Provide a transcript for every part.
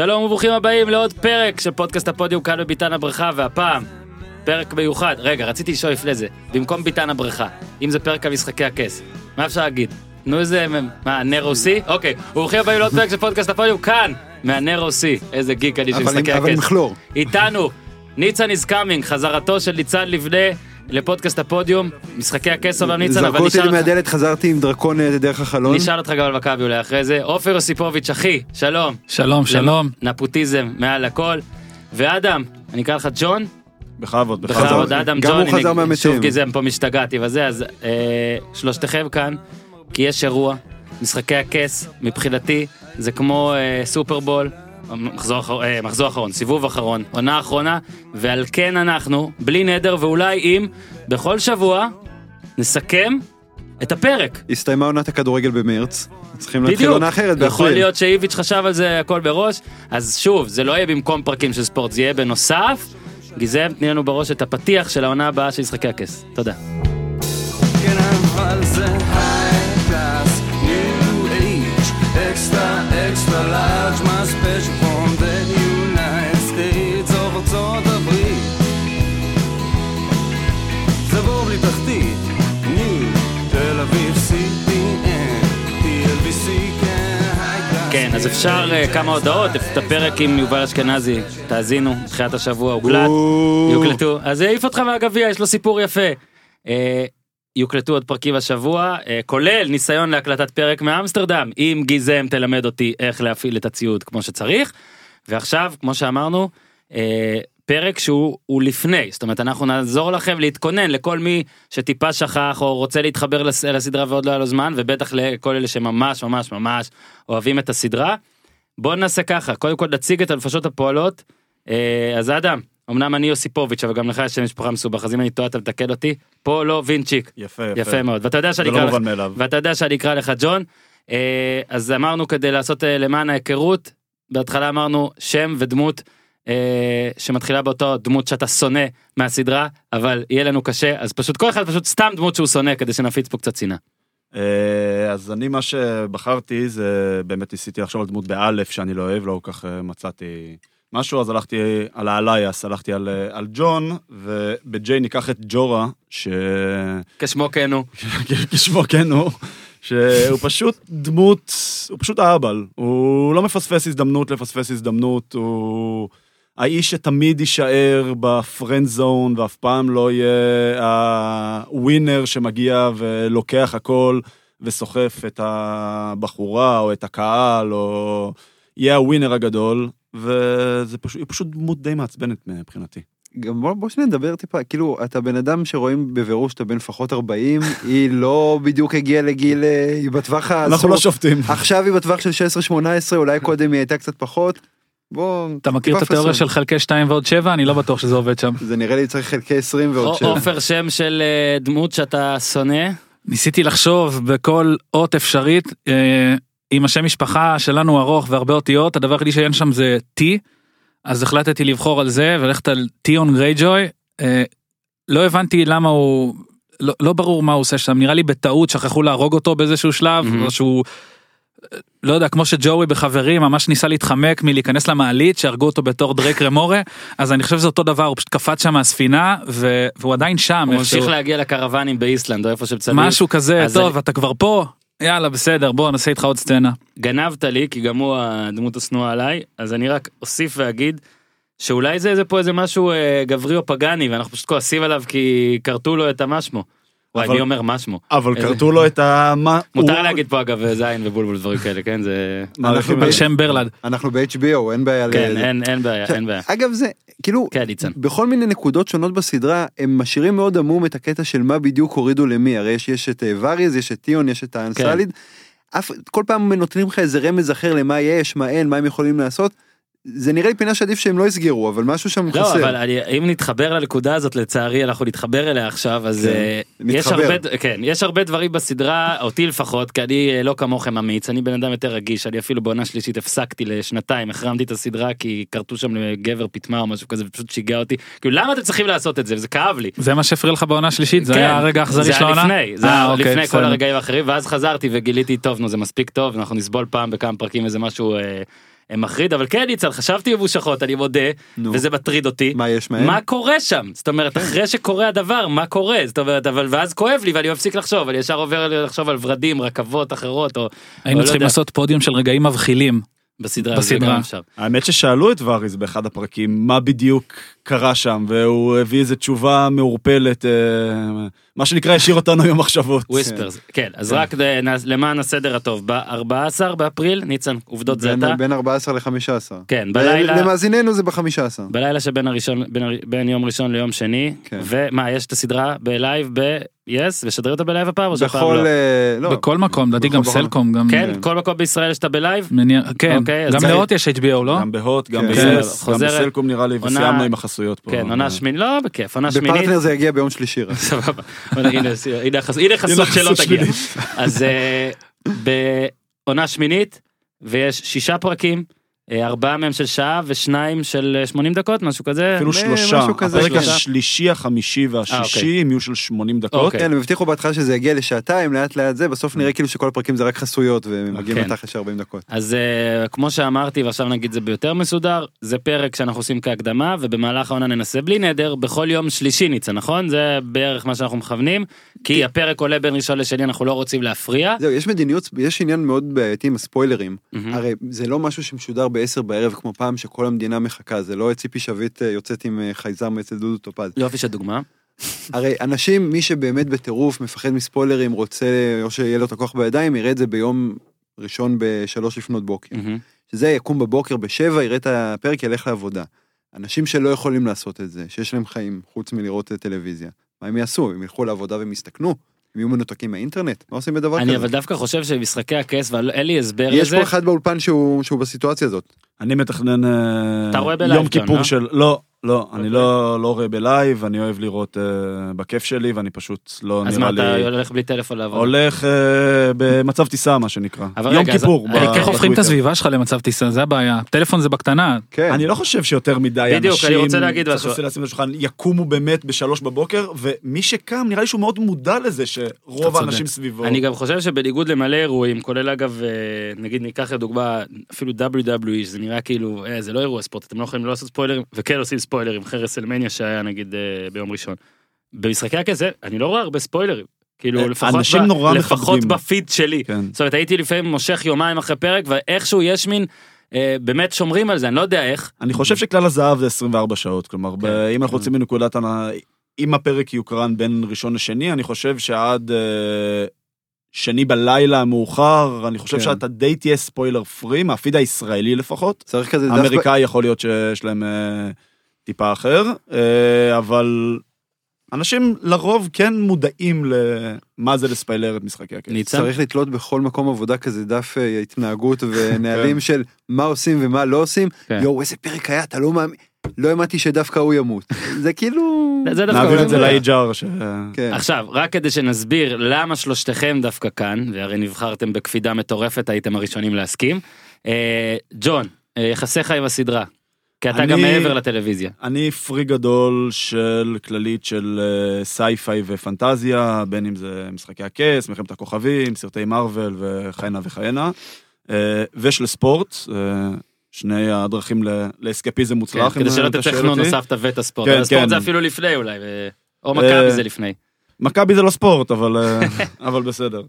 שלום וברוכים הבאים לעוד פרק של פודקאסט הפודיום כאן בביתן הבריכה והפעם פרק מיוחד. רגע רציתי לשאול לפני זה במקום ביתן הבריכה אם זה פרק על משחקי הכס מה אפשר להגיד? נו איזה מה נר רוסי? אוקיי וברוכים הבאים לעוד פרק של פודקאסט הפודיום כאן. מהנר רוסי איזה גיק אני של משחקי עם- אבל עם הכס כלור. איתנו ניצן is coming חזרתו של ניצן לבנה לפודקאסט הפודיום משחקי הכס עולם ניצן אבל זרקו אותי נשאל אותך- מהדלת חזרתי עם דרקון אה, דרך החלון. נשאל אותך גם על מכבי אולי אחרי זה עופר יוסיפוביץ' אחי שלום שלום שלום נפוטיזם מעל הכל ואדם אני אקרא לך ג'ון בכבוד, בכבוד בכבוד. אדם גם ג'ון הוא חזר מהמתים. שוב גיזם פה משתגעתי וזה אז אה, שלושתכם כאן כי יש אירוע משחקי הכס מבחינתי זה כמו אה, סופרבול. מחזור, אחר- אה, מחזור אחרון, סיבוב אחרון, עונה אחרונה, ועל כן אנחנו, בלי נדר ואולי אם, בכל שבוע נסכם את הפרק. הסתיימה עונת הכדורגל במרץ. צריכים להתחיל בדיוק. עונה אחרת יכול באפריל. להיות שאיביץ' חשב על זה הכל בראש, אז שוב, זה לא יהיה במקום פרקים של ספורט, זה יהיה בנוסף. גיזם, תני לנו בראש את הפתיח של העונה הבאה של משחקי הכס. תודה. כן אבל זה high class, new age, extra extra אז אפשר אה, כמה הודעות, את הפרק עם יובל אשכנזי, תאזינו, תחילת השבוע הוקלט. יוקלטו, אז זה העיף אותך מהגביע, יש לו סיפור יפה. אה, יוקלטו עוד פרקים השבוע, אה, כולל ניסיון להקלטת פרק מאמסטרדם, אם גיזם תלמד אותי איך להפעיל את הציוד כמו שצריך. ועכשיו, כמו שאמרנו, פרק שהוא הוא לפני, זאת אומרת אנחנו נעזור לכם להתכונן לכל מי שטיפה שכח או רוצה להתחבר לס- לסדרה ועוד לא היה לו זמן, ובטח לכל אלה שממש ממש ממש אוהבים את הסדרה. בואו נעשה ככה, קודם כל נציג את הנפשות הפועלות. אה, אז אדם, אמנם אני יוסיפוביץ' אבל גם לך יש שם משפחה מסובך, אז אם אני טועה אתה מתקן אותי. פולו וינצ'יק. יפה, יפה. יפה מאוד ואתה יודע שאני לא לך. ואתה יודע שאני אקרא לך ג'ון אה, אז אמרנו כדי לעשות אה, למען ההיכרות בהתחלה אמרנו שם ודמות אה, שמתחילה באותו דמות שאתה שונא מהסדרה אבל יהיה לנו קשה אז פשוט כל אחד פשוט סתם דמות שהוא שונא כדי שנפיץ פה קצת שנאה. אה, אז אני מה שבחרתי זה באמת ניסיתי לחשוב על דמות באלף שאני לא אוהב, לא כל כך אה, מצאתי משהו, אז הלכתי על האלייס, הלכתי על, אה, על ג'ון, ובג'יי ניקח את ג'ורה, ש... כשמו כן הוא. כשמו כן הוא, שהוא פשוט דמות, הוא פשוט אהבל, הוא לא מפספס הזדמנות לפספס הזדמנות, הוא האיש שתמיד יישאר בפרנד זון ואף פעם לא יהיה הווינר שמגיע ולוקח הכל וסוחף את הבחורה או את הקהל או יהיה הווינר הגדול וזה פשוט, פשוט דמות די מעצבנת מבחינתי. גם בוא, בוא שניה נדבר טיפה, כאילו, אתה בן אדם שרואים בבירור שאתה בן לפחות 40, היא לא בדיוק הגיעה לגיל, אה, היא בטווח אנחנו הסוף. לא שופטים. עכשיו היא בטווח של 16-18, אולי קודם היא הייתה קצת פחות. בוא, אתה מכיר את התיאוריה. של חלקי 2 ועוד 7 אני לא בטוח שזה עובד שם זה נראה לי צריך חלקי 20 ועוד או- 7. עופר שם של אה, דמות שאתה שונא. ניסיתי לחשוב בכל אות אפשרית אה, אם השם משפחה שלנו ארוך והרבה אותיות הדבר היחידי שאין שם זה T אז החלטתי לבחור על זה וללכת על טיון גרייג'וי אה, לא הבנתי למה הוא לא, לא ברור מה הוא עושה שם נראה לי בטעות שכחו להרוג אותו באיזשהו שלב. או שהוא. לא יודע כמו שג'וי בחברים ממש ניסה להתחמק מלהיכנס למעלית שהרגו אותו בתור דרייק רמורה אז אני חושב שזה אותו דבר הוא פשוט קפץ שם מהספינה ו- והוא עדיין שם הוא. ממשיך להגיע לקרוונים באיסלנד או איפה שמצלמים. משהו כזה טוב אני- אתה כבר פה יאללה בסדר בוא נעשה איתך עוד סצנה. גנבת לי כי גם הוא הדמות השנואה עליי אז אני רק אוסיף ואגיד שאולי זה איזה פה איזה משהו אה, גברי או פגאני ואנחנו פשוט כועסים עליו כי כרתו לו את המשמו. וואי אבל- מי אומר משמו. אבל איזה- כרתו לו את ה... מה- מותר להגיד פה אגב זין ובולבול דברים כאלה כן זה אנחנו זה. שם ברלד. אנחנו ב-HBO, אין בעיה. כן אין אין בעיה אין בעיה. אגב זה, כאילו, כן. בכל מיני נקודות שונות בסדרה הם משאירים מאוד עמום את הקטע של מה בדיוק הורידו למי הרי יש, את אה, וריז יש את טיון יש את כן. האנסליד. אף, כל פעם נותנים לך איזה רמז אחר למה יש מה אין מה הם יכולים לעשות. זה נראה לי פינה שעדיף שהם לא יסגרו אבל משהו שם לא חסר. אבל אני, אם נתחבר לנקודה הזאת לצערי אנחנו נתחבר אליה עכשיו אז כן, אה, יש. הרבה כן יש הרבה דברים בסדרה אותי לפחות כי אני אה, לא כמוכם אמיץ אני בן אדם יותר רגיש אני אפילו בעונה שלישית הפסקתי לשנתיים החרמתי את הסדרה כי כרתו שם לגבר פטמה או משהו כזה ופשוט שיגע אותי כאילו למה אתם צריכים לעשות את זה וזה כאב לי. זה מה שהפריע לך בעונה השלישית זה כן, היה הרגע האכזרי זה של היה העונה? לפני, זה אה, היה אוקיי, לפני כל בסדר. הרגעים האחרים ואז חזרתי וגיליתי טוב נו זה מספיק טוב אנחנו נסבול פעם בכמה פרקים איזה משהו אה, מחריד אבל כן ניצן חשבתי ממושכות אני מודה נו. וזה מטריד אותי. מה יש מהם? מה קורה שם זאת אומרת אחרי שקורה הדבר מה קורה זאת אומרת אבל ואז כואב לי ואני מפסיק לחשוב אני ישר עובר לחשוב על ורדים רכבות אחרות או היינו לא צריכים יודע. לעשות פודיום של רגעים מבחילים. בסדרה בסדרה. אפשר. האמת ששאלו את ואריס באחד הפרקים מה בדיוק קרה שם, והוא הביא איזה תשובה מעורפלת, אה, מה שנקרא השאיר אותנו עם מחשבות. וויספרס כן אז רק ל- למען הסדר הטוב ב-14 באפריל ניצן עובדות זה אתה בין 14 ל-15. כן בלילה למאזיננו זה ב-15. בלילה שבין הראשון בין, יום ראשון ליום שני כן. ומה יש את הסדרה בלייב ב-yes ושדרים אותה בלייב הפעם או שהפעם בכל... לא? אה, לא. בכל מקום, לדעתי גם. סלקום, גם... כן כל מקום בישראל יש את הבלייב מניע- כן, אוקיי, גם זה- להוט יש HBO, לא? גם בהוט, גם כן. בסלקום נראה לי, וסיימנו עם החסויות פה. כן עונה שמינית לא בכיף עונה שמינית בפרטנר זה יגיע ביום שלישי. רק. סבבה. הנה, הנה, הנה חסות שלא תגיע. אז אה, בעונה שמינית ויש שישה פרקים. אה, ארבעה מהם של שעה ושניים של אה, 80 דקות משהו כזה. אפילו אה, שלושה, הפרק שלושה. השלישי, החמישי אה, והשישי אוקיי. הם יהיו של 80 דקות. אוקיי. כן, הם הבטיחו בהתחלה שזה יגיע לשעתיים, לאט לאט זה, בסוף נראה כאילו שכל הפרקים זה רק חסויות, ומגיעים כן. לתכל'ס של 40 דקות. אז אה, כמו שאמרתי ועכשיו נגיד זה ביותר מסודר זה פרק שאנחנו עושים כהקדמה ובמהלך העונה ננסה בלי נדר בכל יום שלישי ניצה נכון זה בערך מה שאנחנו מכוונים כי הפרק עולה בין ראשון לשני אנחנו לא רוצים להפריע. זהו, יש מדיניות, יש עניין מאוד בעייתי עם הספוילרים. הרי זה לא משהו שמשודר ב-10 בערב כמו פעם שכל המדינה מחכה, זה לא ציפי שביט אה, יוצאת עם אה, חייזר אצל דודו טופז. יופי של דוגמה. הרי אנשים, מי שבאמת בטירוף, מפחד מספוילרים, רוצה, או שיהיה לו את הכוח בידיים, יראה את זה ביום ראשון בשלוש לפנות בוקר. שזה יקום בבוקר בשבע, יראה את הפרק, ילך לעבודה. אנשים שלא יכולים לעשות את זה, שיש להם חיים חוץ מלראות אה, טלוויזיה, מה הם יעשו? הם ילכו לעבודה והם יסתכנו? הם יהיו מנותקים מהאינטרנט? מה עושים בדבר אני כזה? אבל דווקא חושב שמשחקי הכס ואין לי הסבר יש לזה. פה אחד באולפן שהוא, שהוא בסיטואציה הזאת. אני מתכנן אה, יום כיפור לא? של... לא, לא, אני אוקיי. לא לא רואה בלייב, אני אוהב לראות אה, בכיף שלי, ואני פשוט לא אז נראה מה אתה לי... הולך בלי טלפון לעבודה? הולך אה, במצב טיסה, מה שנקרא. אבל יום אז- כיפור. ב- איך הופכים את. הסביבה שלך למצב טיסה, זה הבעיה. טלפון זה בקטנה. כן. אני לא חושב שיותר מדי אנשים, בדיוק, אני רוצה להגיד משהו. צריך לשים על השולחן, יקומו באמת בשלוש בבוקר, ומי שקם, נראה לי שהוא מאוד מודע לזה שרוב. האנשים סביבו. אני גם חושב שבניגוד למלא אירועים כולל אגב נגיד ניקח לדוגמה אפילו WWE נראה כאילו אה, זה לא אירוע ספורט אתם לא יכולים לא לעשות ספוילרים וכן עושים ספוילרים אחרי רסלמניה שהיה נגיד אה, ביום ראשון. במשחקי הכסף אני לא רואה הרבה ספוילרים. כאילו אה, לפחות ב- נורא לפחות. בפיד שלי. כן. זאת אומרת הייתי לפעמים מושך יומיים אחרי פרק ואיכשהו יש מין אה, באמת שומרים על זה אני לא יודע איך. אני חושב שכלל הזהב זה 24 שעות, כלומר, ב- אם אנחנו יוצאים מנקודת הנאה, אם הפרק יוקרן בין ראשון לשני, אני חושב שעד אה, שני בלילה המאוחר, אני חושב כן. שאתה די תהיה ספוילר פרי, מהפיד הישראלי לפחות. צריך כזה. האמריקאי יכול להיות שיש להם אה, טיפה אחר, אה, אבל אנשים לרוב כן מודעים למה זה לספיילר את משחקי הכס. ניצן? צריך לתלות בכל מקום עבודה כזה דף אה, התנהגות ונהלים של מה עושים ומה לא עושים. כן. יואו, איזה פרק היה, אתה לא מאמין. לא האמנתי שדווקא הוא ימות. זה כאילו... זה דווקא נעביר את זה. ל-HR. ש- כן. עכשיו רק כדי שנסביר למה שלושתכם דווקא כאן והרי נבחרתם בקפידה מטורפת הייתם הראשונים להסכים. אה, ג'ון אה, יחסיך עם הסדרה. כי אתה אני- גם מעבר לטלוויזיה. אני פרי גדול של כללית של אה, סייפיי ופנטזיה, בין אם זה משחקי הכס, מלחמת הכוכבים, סרטי מארוול וכהנה וכהנה, אה, ושל ספורט, אה, שני הדרכים לאסקפיזם מוצלח. כן, כדי שלא אתה שואל תתכנו אותי. נוספת וטה ספורט. כן, הספורט כן. זה אפילו לפני אולי. ו- או אה, מכבי זה לפני. מכבי זה לא ספורט, אבל, אה, אבל בסדר.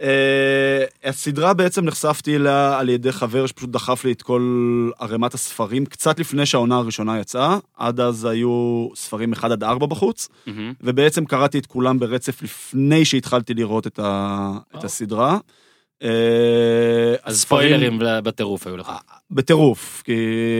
אה, הסדרה בעצם נחשפתי אליה על ידי חבר שפשוט דחף לי את כל ערימת הספרים, קצת לפני שהעונה הראשונה יצאה, עד אז היו ספרים 1 עד 4 בחוץ, מהמם. ובעצם קראתי את כולם ברצף לפני שהתחלתי לראות את, ה... את וואו. הסדרה. אה, אז ספוילרים בטירוף היו לך. בטירוף, כי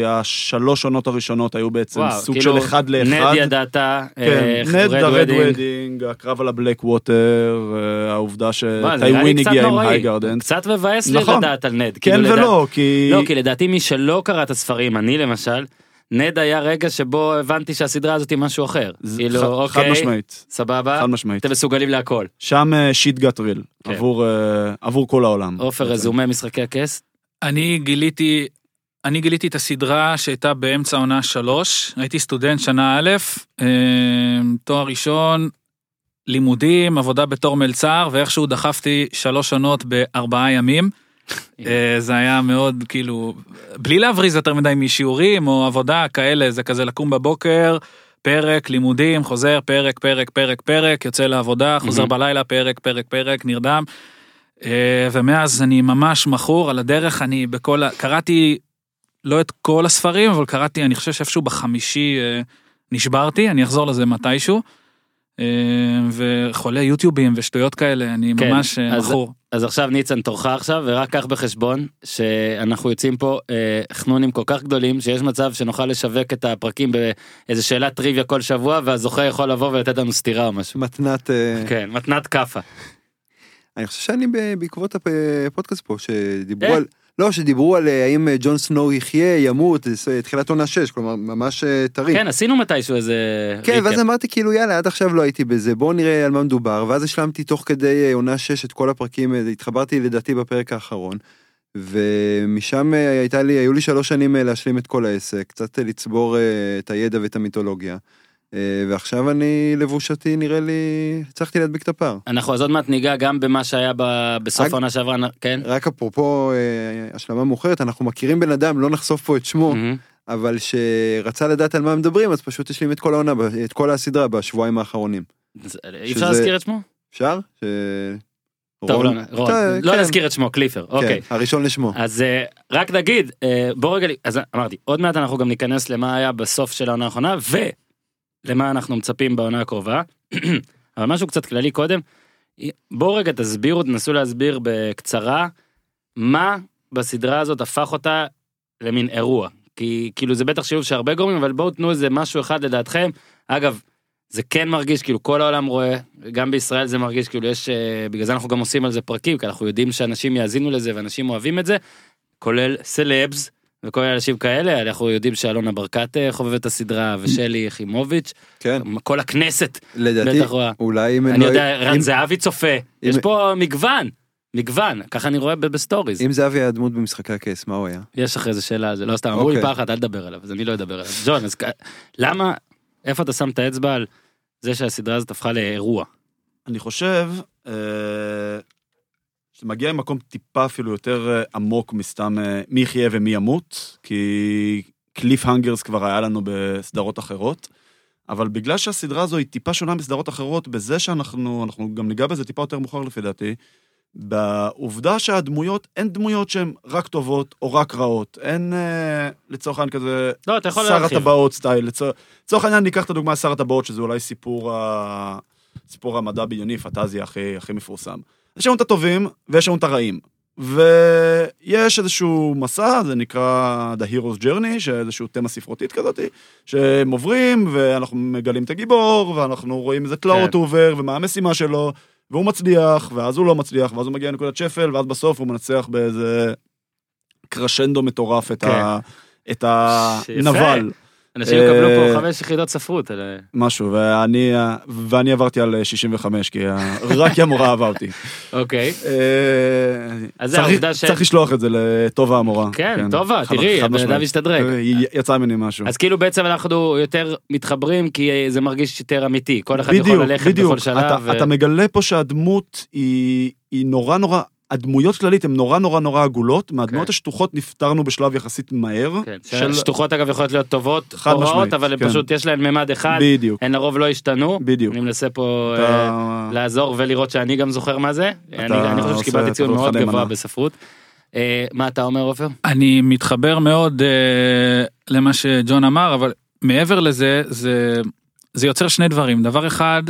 השלוש עונות הראשונות היו בעצם וואו, סוג כאילו, של אחד לאחד. נד ידעת, כן, אה, נד, red ה red wedding. הקרב על ה Blackwater, אה, העובדה שטיווין הגיע עם נוראי. הייגרדן. קצת מבאס לי נכון. לדעת על נד. כן כאילו, לדעת- ולא, כי... לא, כי לדעתי מי שלא קרא את הספרים, אני למשל, נד היה רגע שבו הבנתי שהסדרה הזאת היא משהו אחר. זה כאילו, ח- חד אוקיי, משמעית, סבבה, חד משמעית. אתם מסוגלים להכל. שם שיט גאט ריל, כן. עבור עבור כל העולם. עופר. רזומה משחקי הכס? אני גיליתי, אני גיליתי את הסדרה שהייתה באמצע עונה שלוש, הייתי סטודנט שנה א', אה, תואר ראשון, לימודים, עבודה בתור מלצר, ואיכשהו דחפתי שלוש עונות בארבעה ימים. אה, זה היה מאוד כאילו בלי להבריז יותר מדי משיעורים או עבודה כאלה זה כזה לקום בבוקר פרק לימודים חוזר פרק פרק פרק פרק יוצא לעבודה חוזר מהמם. בלילה פרק פרק פרק נרדם. אה, ומאז אני ממש מכור על הדרך אני בכל. קראתי לא את כל הספרים אבל קראתי אני חושב שאיפשהו בחמישי אה, נשברתי אני אחזור לזה מתישהו. אה, וחולה יוטיובים ושטויות כאלה אני כן, ממש אה, אז- מכור. אז עכשיו ניצן תורך עכשיו ורק קח בחשבון שאנחנו יוצאים פה אה, חנונים כל כך גדולים שיש מצב שנוכל לשווק את הפרקים באיזה שאלת טריוויה כל שבוע והזוכה יכול לבוא ולתת לנו סטירה או משהו. מתנת... אה, כן מתנת כאפה. אני חושב שאני בעקבות הפ- הפודקאסט פה שדיברו אה. על... לא, שדיברו על אה, האם אה, ג'ון סנואו יחיה, ימות, אה, תחילת עונה 6, כלומר ממש טרי. כן עשינו מתישהו איזה. כן. ואז אמרתי כאילו יאללה עד עכשיו לא הייתי בזה בואו נראה על מה מדובר ואז השלמתי תוך כדי עונה 6 את כל הפרקים התחברתי לדעתי בפרק האחרון. ומשם הייתה לי היו לי שלוש שנים להשלים את כל העסק קצת לצבור את הידע ואת המיתולוגיה. אה, ועכשיו אני לבושתי נראה לי הצלחתי להדביק את הפער. אנחנו אז עוד מעט ניגע גם במה שהיה ב- בסוף העונה שעברה כן. רק אפרופו אה, השלמה מאוחרת אנחנו מכירים בן אדם לא נחשוף פה את שמו מהמם. אבל שרצה לדעת על מה מדברים אז פשוט השלים את כל העונה את כל הסדרה בשבועיים האחרונים. אז, אה, אי אפשר להזכיר את שמו? אפשר? ש... טוב רון? לא רון, אתה- לא כן. נזכיר את שמו קליפר אוקיי. כן, הראשון לשמו. אז אה, רק נגיד אה, בוא רגע אז אמרתי עוד מעט אנחנו גם ניכנס למה היה בסוף של העונה האחרונה ולמה אנחנו מצפים בעונה הקרובה. אבל משהו קצת כללי קודם. בואו רגע תסבירו תנסו להסביר בקצרה מה בסדרה הזאת הפך אותה למין אירוע כי כאילו זה בטח שילוב של הרבה גורמים אבל בואו תנו איזה משהו אחד לדעתכם אגב. זה כן מרגיש כאילו כל העולם רואה גם בישראל זה מרגיש כאילו יש אה, בגלל זה אנחנו גם עושים על זה פרקים כי אנחנו יודעים שאנשים יאזינו לזה ואנשים אוהבים את זה כולל סלבס וכל מיני אנשים כאלה אנחנו יודעים שאלונה ברקת אה, חובבת את הסדרה ושלי יחימוביץ' כן, כל הכנסת לדעתי, בטח רואה. אולי אם אני לא- יודע רן אם- זהבי צופה יש אם- פה מגוון מגוון ככה אני רואה ב stories אם זהבי היה דמות במשחקי הכס, מה הוא היה? יש אחרי זה שאלה זה לא סתם אמרו לי אוקיי. פחד אל תדבר עליו אז אני לא אדבר עליו ג'ון אז למה איפה אתה שם את האצבע על זה שהסדרה הזאת הפכה לאירוע. אני חושב שזה מגיע ממקום טיפה אפילו יותר אה, עמוק מסתם אה, מי יחיה ומי ימות, כי קליף הנגרס כבר היה לנו בסדרות אחרות. אבל בגלל שהסדרה הזו היא טיפה שונה מסדרות אחרות, בזה שאנחנו, אנחנו גם ניגע בזה טיפה יותר מאוחר לפי דעתי, בעובדה שהדמויות, אין דמויות שהן רק טובות או רק רעות. אין אה, לצורך העניין כזה לא אתה יכול שר להרחיב. הטבעות סטייל. לצורך לצורך העניין ניקח את הדוגמה שר הטבעות, שזה אולי סיפור, ה... סיפור המדע בדיוני, פנטזיה הכי, הכי מפורסם. יש לנו את הטובים ויש לנו את הרעים. ויש איזשהו מסע, זה נקרא The Hero's Journey, שאיזשהו תמה ספרותית כזאת, שהם עוברים ואנחנו מגלים את הגיבור, ואנחנו רואים איזה תלאות כן. הוא עובר ומה המשימה שלו, והוא מצליח, ואז הוא לא מצליח, ואז הוא מגיע לנקודת שפל, ואז בסוף הוא מנצח באיזה קרשנדו מטורף את, ה... את הנבל. אנשים יקבלו אה, פה חמש יחידות ספרות. משהו, ואני, ואני עברתי על 65, כי רק כי המורה אהבה אותי. אוקיי. אז אז זה העובדה ש- צריך לשלוח את זה לטובה המורה. כן טובה חד- תראי הבן אדם. השתדרג. יצא ממני משהו. אז כאילו בעצם אנחנו יותר מתחברים כי זה מרגיש יותר אמיתי כל אחד יכול בדיוק, ללכת בדיוק. בכל שלב. אתה, ו- אתה מגלה פה שהדמות היא נורא נורא, הדמויות כללית הן נורא נורא נורא עגולות, מהדמויות כן. השטוחות נפטרנו בשלב יחסית מהר. כן, של- שטוחות אגב יכולות להיות טובות חד משמעית, אבל הן כן. פשוט יש להן ממד אחד בדיוק, הן לרוב לא השתנו. בדיוק. אני מנסה פה אתה... לעזור ולראות שאני גם זוכר מה זה. אני אני חושב שקיבלתי ציון מאוד גבוה. בספרות. אה, מה אתה אומר עופר? אני מתחבר מאוד אה, למה שג'ון אמר, אבל מעבר לזה, זה, זה יוצר שני דברים. דבר אחד,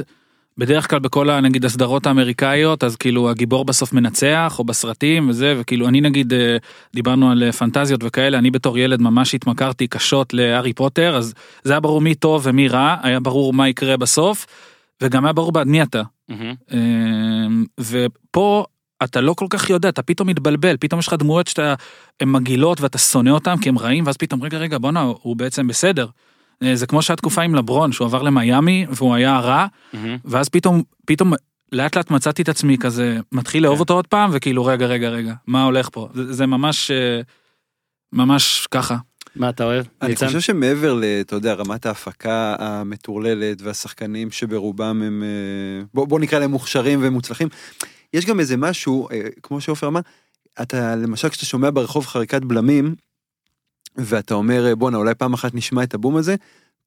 בדרך כלל בכל ה- נגיד הסדרות האמריקאיות, אז כאילו הגיבור בסוף מנצח, או בסרטים וזה, וכאילו אני נגיד, אה, דיברנו על אה, פנטזיות וכאלה, אני בתור ילד ממש התמכרתי קשות להארי פוטר, אז זה היה ברור מי טוב ומי רע, היה ברור מה יקרה בסוף, וגם היה ברור בעד מי אתה. אמ, ופה אתה לא כל כך יודע, אתה פתאום מתבלבל, פתאום יש לך דמויות שאתה, הן מגעילות ואתה שונא אותן כי הן רעים, ואז פתאום רגע רגע בואנה הוא בעצם בסדר. אה, זה כמו שהתקופה עם לברון שהוא עבר למיאמי והוא היה רע, מהמם. ואז פתאום, פתאום לאט לאט מצאתי את עצמי כזה מתחיל לאהוב אותו עוד פעם וכאילו רגע רגע רגע מה הולך פה זה, זה ממש אה, ממש ככה. מה אתה אוהב? אני ניצן? חושב שמעבר ל, אתה יודע, רמת ההפקה המטורללת והשחקנים שברובם הם, אה, בוא, בוא נקרא להם מוכשרים ומוצלחים, יש גם איזה משהו, כמו שעופר אמר, אתה, למשל, כשאתה שומע ברחוב חריקת בלמים, ואתה אומר, בואנה, אולי פעם אחת נשמע את הבום הזה,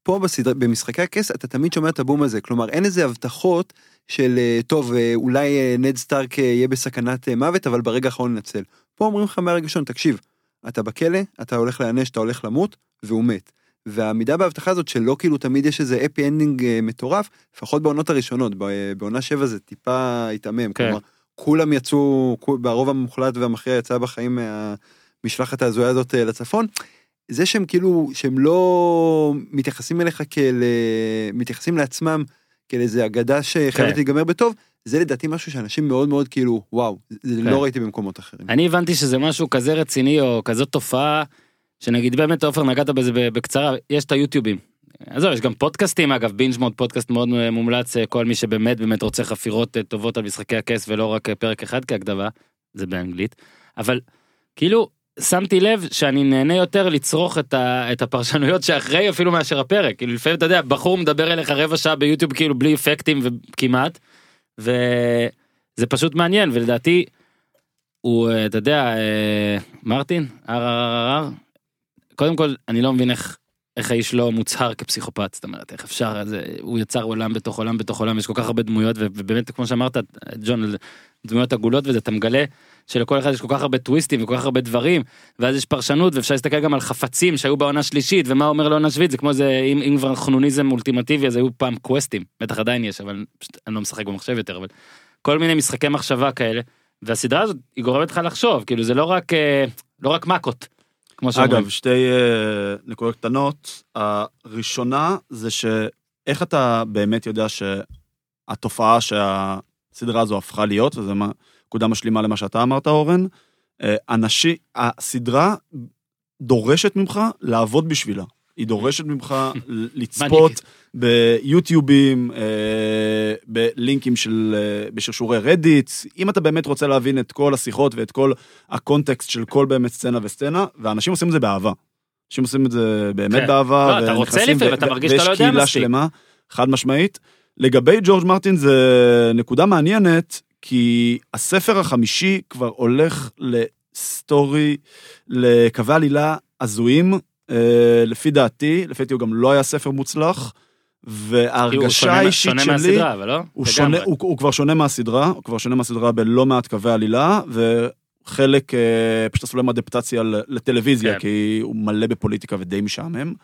פה בסדר, במשחקי הכס אתה תמיד שומע את הבום הזה, כלומר אין איזה הבטחות של אה, טוב אה, אולי אה, נד סטארק יהיה בסכנת מוות אבל ברגע האחרון ננצל. פה אומרים לך מהרגע ראשון תקשיב, אתה בכלא, אתה הולך להיענש, אתה הולך למות, והוא מת. והעמידה בהבטחה הזאת שלא כאילו תמיד יש איזה happy ending מטורף, לפחות בעונות הראשונות, בעונה 7 זה טיפה התעמם, כן. כלומר כולם יצאו, ברוב המוחלט והמכריע יצא בחיים מהמשלחת ההזויה הזאת לצפון. זה שהם כאילו, שהם לא מתייחסים אליך כאל, אה, מתייחסים לעצמם כאל איזה אגדה שחייבת כן. להיגמר בטוב, זה לדעתי משהו שאנשים מאוד מאוד כאילו, וואו, זה כן. לא ראיתי במקומות אחרים. אני הבנתי שזה משהו כזה רציני או כזאת תופעה, שנגיד באמת עופר נגעת בזה בקצרה, יש את היוטיובים. עזוב, יש גם פודקאסטים אגב, בינג' מוד פודקאסט מאוד אה, מומלץ, אה, כל מי שבאמת באמת רוצה חפירות טובות על משחקי הכס ולא רק פרק אחד כהקדמה, זה באנגלית, אבל כאילו שמתי לב שאני נהנה יותר לצרוך את, ה, את הפרשנויות שאחרי אפילו מאשר הפרק, כאילו לפעמים אתה יודע, בחור מדבר אליך רבע שעה ביוטיוב כאילו בלי אפקטים וכמעט, וזה פשוט מעניין ולדעתי הוא, אה, אתה יודע, אה, מרטין, RRRR, קודם כל, אני לא מבין איך, איך האיש לא מוצהר כפסיכופת, זאת אומרת, איך אפשר, זה, הוא יצר עולם בתוך עולם בתוך עולם, יש כל כך הרבה דמויות, ובאמת, כמו שאמרת, ג'ון, דמויות עגולות וזה, אתה מגלה שלכל אחד יש כל כך הרבה טוויסטים וכל כך הרבה דברים, ואז יש פרשנות, ואפשר להסתכל גם על חפצים שהיו בעונה שלישית, ומה אומר לעונה שביעית, זה כמו זה, אם, אם כבר חנוניזם אולטימטיבי, אז היו פעם קווסטים, בטח עדיין יש, אבל פשוט, אני לא משחק במחשב יותר, אבל כל מיני משחקי מחשבה כאלה, והסדרה הזאת, היא גורמת לך לחשוב, כאילו זה לא רק, אה, לא רק מכות, כמו שאומרים. אגב, שתי אה, נקודות קטנות. הראשונה זה שאיך אתה באמת יודע שהתופעה שהסדרה הזו הפכה להיות, וזה מה- נקודה משלימה למה שאתה אמרת, אורן, אה, אנשי, הסדרה דורשת ממך לעבוד בשבילה. היא דורשת ממך לצפות ביוטיובים, אה, בלינקים של, אה, בשרשורי רדיט. אם אתה באמת רוצה להבין את כל השיחות ואת כל הקונטקסט של כל באמת סצנה וסצנה, ואנשים עושים את זה באהבה. אנשים עושים את זה באמת כן. באהבה. לא, אתה רוצה לפעמים, אתה מרגיש שאתה לא יודע ויש קהילה מספיק. שלמה, חד משמעית. לגבי ג'ורג' מרטין זה נקודה מעניינת, כי הספר החמישי כבר הולך לסטורי, לקווי עלילה הזויים, אה, לפי דעתי, לפי דעתי הוא גם לא היה ספר מוצלח, וההרגשה האישית שונה שלי, מהסדרה, אבל לא? הוא. שונה, הוא, הוא כבר שונה מהסדרה, הוא כבר שונה מהסדרה בלא מעט קווי עלילה, וחלק אה, פשוט עשו להם אדפטציה לטלוויזיה. כן. כי הוא מלא בפוליטיקה ודי משעמם.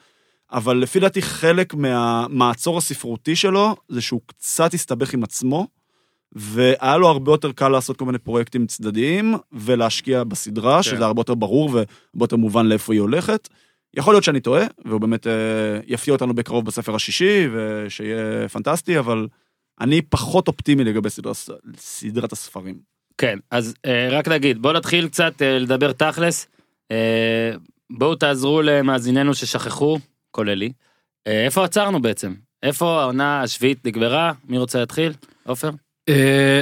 אבל לפי דעתי חלק מהמעצור הספרותי שלו, זה שהוא קצת הסתבך עם עצמו, והיה לו הרבה יותר קל לעשות כל מיני פרויקטים צדדיים, ולהשקיע בסדרה, כן. שזה הרבה יותר ברור והרבה יותר מובן לאיפה היא הולכת. יכול להיות שאני טועה, והוא באמת אה, יפתיע אותנו בקרוב בספר השישי, ושיהיה פנטסטי, אבל אני פחות אופטימי לגבי סדרת, סדרת הספרים. כן, אז אה, רק נגיד, בוא נתחיל קצת אה, לדבר תכלס. אה, בואו תעזרו למאזיננו ששכחו, כולל לי. אה, איפה עצרנו בעצם? איפה העונה השביעית נגמרה? מי רוצה להתחיל? עופר? אה,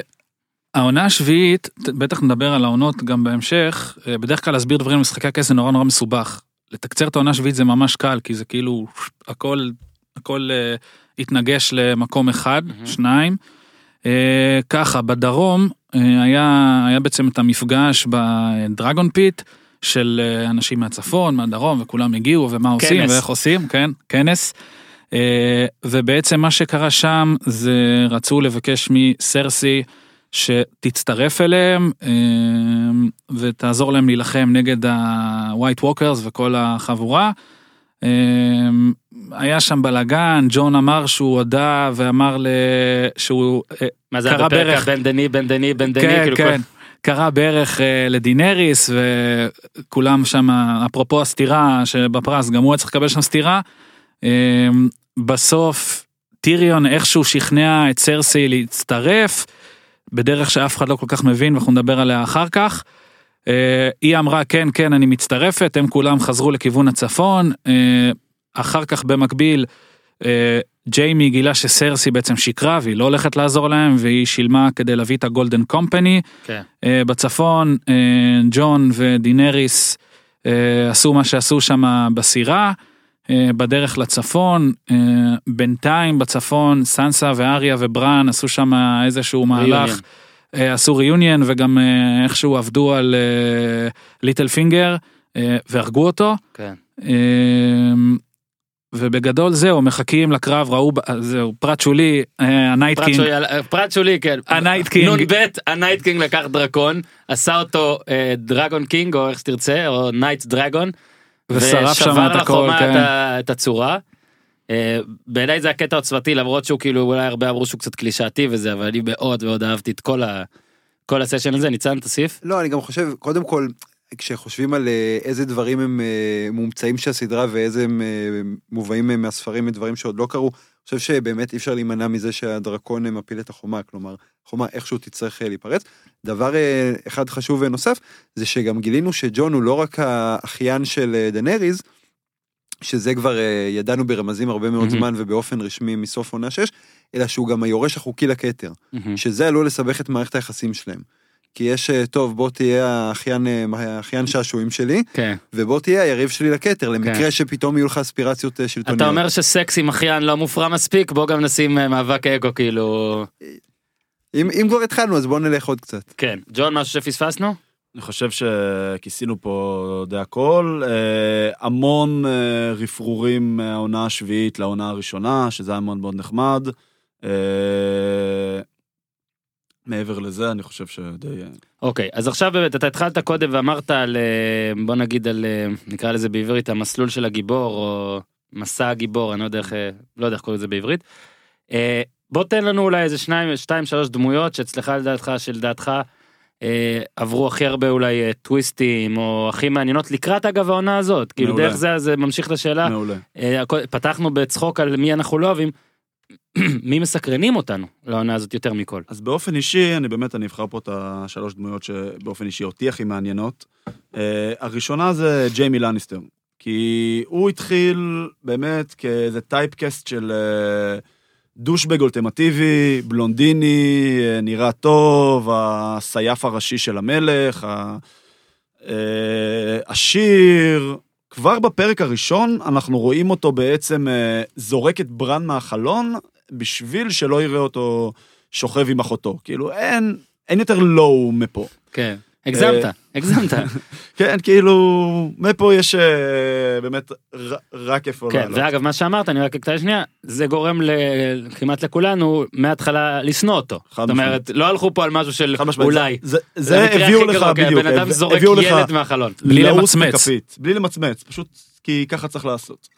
העונה השביעית, בטח נדבר על העונות גם בהמשך, אה, בדרך כלל להסביר דברים במשחקי הכס זה נורא נורא מסובך. לתקצר את העונה השביעית זה ממש קל, כי זה כאילו הכל, הכל אה, התנגש למקום אחד, מהמם. שניים. אה, ככה, בדרום אה, היה, היה בעצם את המפגש ב dragon pit של אה, אנשים מהצפון, מהדרום, וכולם הגיעו, ומה עושים כנס. ואיך עושים, כן, כנס. אה, ובעצם מה שקרה שם זה רצו לבקש מסרסי שתצטרף אליהם אה, ותעזור להם להילחם נגד ה-white walkers וכל החבורה. אה, היה שם בלאגן, ג'ון אמר שהוא הודה ואמר ל... שהוא מה זה בפרק בערך- הבן דני, בן דני, בן דני? כן, כאילו כן. כל- קרה בערך לדינריס וכולם שם אפרופו הסתירה שבפרס גם הוא היה צריך לקבל שם סתירה. בסוף טיריון איכשהו שכנע את סרסי להצטרף בדרך שאף אחד לא כל כך מבין ואנחנו נדבר עליה אחר כך. אה, היא אמרה כן כן אני מצטרפת הם כולם חזרו לכיוון הצפון אה, אחר כך במקביל אה, ג'יימי גילה שסרסי בעצם שיקרה והיא לא הולכת לעזור להם והיא שילמה כדי להביא את הגולדן קומפני כן. בצפון ג'ון ודינריס עשו מה שעשו שם בסירה בדרך לצפון אה, בינתיים בצפון סנסה ואריה ובראן עשו שם איזשהו מהלך אה, עשו reunion וגם אה, איכשהו עבדו על Littlefinger והרגו אותו. כן. אה, ובגדול זהו מחכים לקרב ראו זהו פרט שולי אה, ה night king שולי, פרט שולי, כן. ה night king. נ"ב, ה night king לקח דרקון, עשה אותו אה, dragon king, או איך שתרצה, או night dragon. ושרף שם את הכל, כן. את הצורה. אה, בעיניי זה הקטע עוצמתי למרות שהוא כאילו אולי הרבה אמרו שהוא קצת קלישאתי וזה אבל אני מאוד מאוד אהבתי את כל ה... כל הסשן הזה ניצן תוסיף. לא, אני גם חושב, קודם כל, כשחושבים על אה, איזה דברים הם אה, מומצאים של הסדרה ואיזה הם מובאים מהספרים מדברים שעוד לא קרו, אני חושב שבאמת אי אפשר להימנע מזה שהדרקון אה, מפיל את החומה, כלומר, החומה איכשהו תצטרך אה, להיפרץ. דבר אה, אחד חשוב ונוסף, זה שגם גילינו שג'ון הוא לא רק האחיין של אה, דנריז, שזה כבר אה, ידענו ברמזים הרבה מאוד מהמם. זמן ובאופן רשמי מסוף עונה 6, אלא שהוא גם היורש החוקי לכתר. מהמם. שזה עלול לסבך את מערכת היחסים שלהם. כי יש, אה, טוב, בוא תהיה האחיין, אה, האחיין שעשועים שלי, כן. ובוא תהיה היריב שלי לכתר, למקרה שפתאום יהיו לך אספירציות אה, שלטוניות. אתה אומר שסקס עם אחיין לא מופרע מספיק בוא גם נשים מאבק אגו כאילו אם, אם כבר התחלנו, אז בוא נלך עוד קצת. כן ג'ון משהו שפספסנו אני חושב שכיסינו פה די הכל, המון רפרורים מהעונה השביעית לעונה הראשונה, שזה היה מאוד מאוד נחמד. מעבר לזה, אני חושב שדי... אה, אוקיי אז עכשיו באמת אתה התחלת קודם ואמרת על אה, בוא נגיד על אה, נקרא לזה בעברית המסלול של הגיבור או מסע הגיבור אני לא יודע איך לא יודע איך קוראים לזה בעברית. בוא תן לנו אולי איזה שניים שתיים שלוש דמויות שאצלך לדעתך שלדעתך עברו הכי הרבה אולי טוויסטים או הכי מעניינות לקראת אגב העונה הזאת כאילו מעולה. דרך זה זה ממשיך לשאלה מעולה. פתחנו בצחוק על מי אנחנו לא אוהבים. מי מסקרנים אותנו לעונה הזאת יותר מכל. אז באופן אישי, אני באמת, אני אבחר פה את השלוש דמויות שבאופן אישי אותי הכי מעניינות. Uh, הראשונה זה ג'יימי לניסטר, כי הוא התחיל באמת כאיזה טייפקסט של uh, דושבג אולטימטיבי, בלונדיני, uh, נראה טוב, הסייף הראשי של המלך, ה- uh. כבר בפרק הראשון אנחנו רואים אותו בעצם uh, זורק את ברן מהחלון בשביל שלא יראה אותו שוכב עם אחותו. כאילו, אין, אין יותר לואו מפה. כן. הגזמת, הגזמת. כן, כאילו, מפה יש אה, באמת רק איפה כן, לעלות. ואגב מה שאמרת אני רק אקטע שנייה זה גורם כמעט לכולנו מההתחלה לשנוא אותו. זאת אומרת לא הלכו פה על משהו של אולי. זה, הביאו לך, בדיוק, הבן אדם זורק ילד מהחלון. בלי למצמץ. בלי למצמץ, פשוט כי ככה צריך לעשות.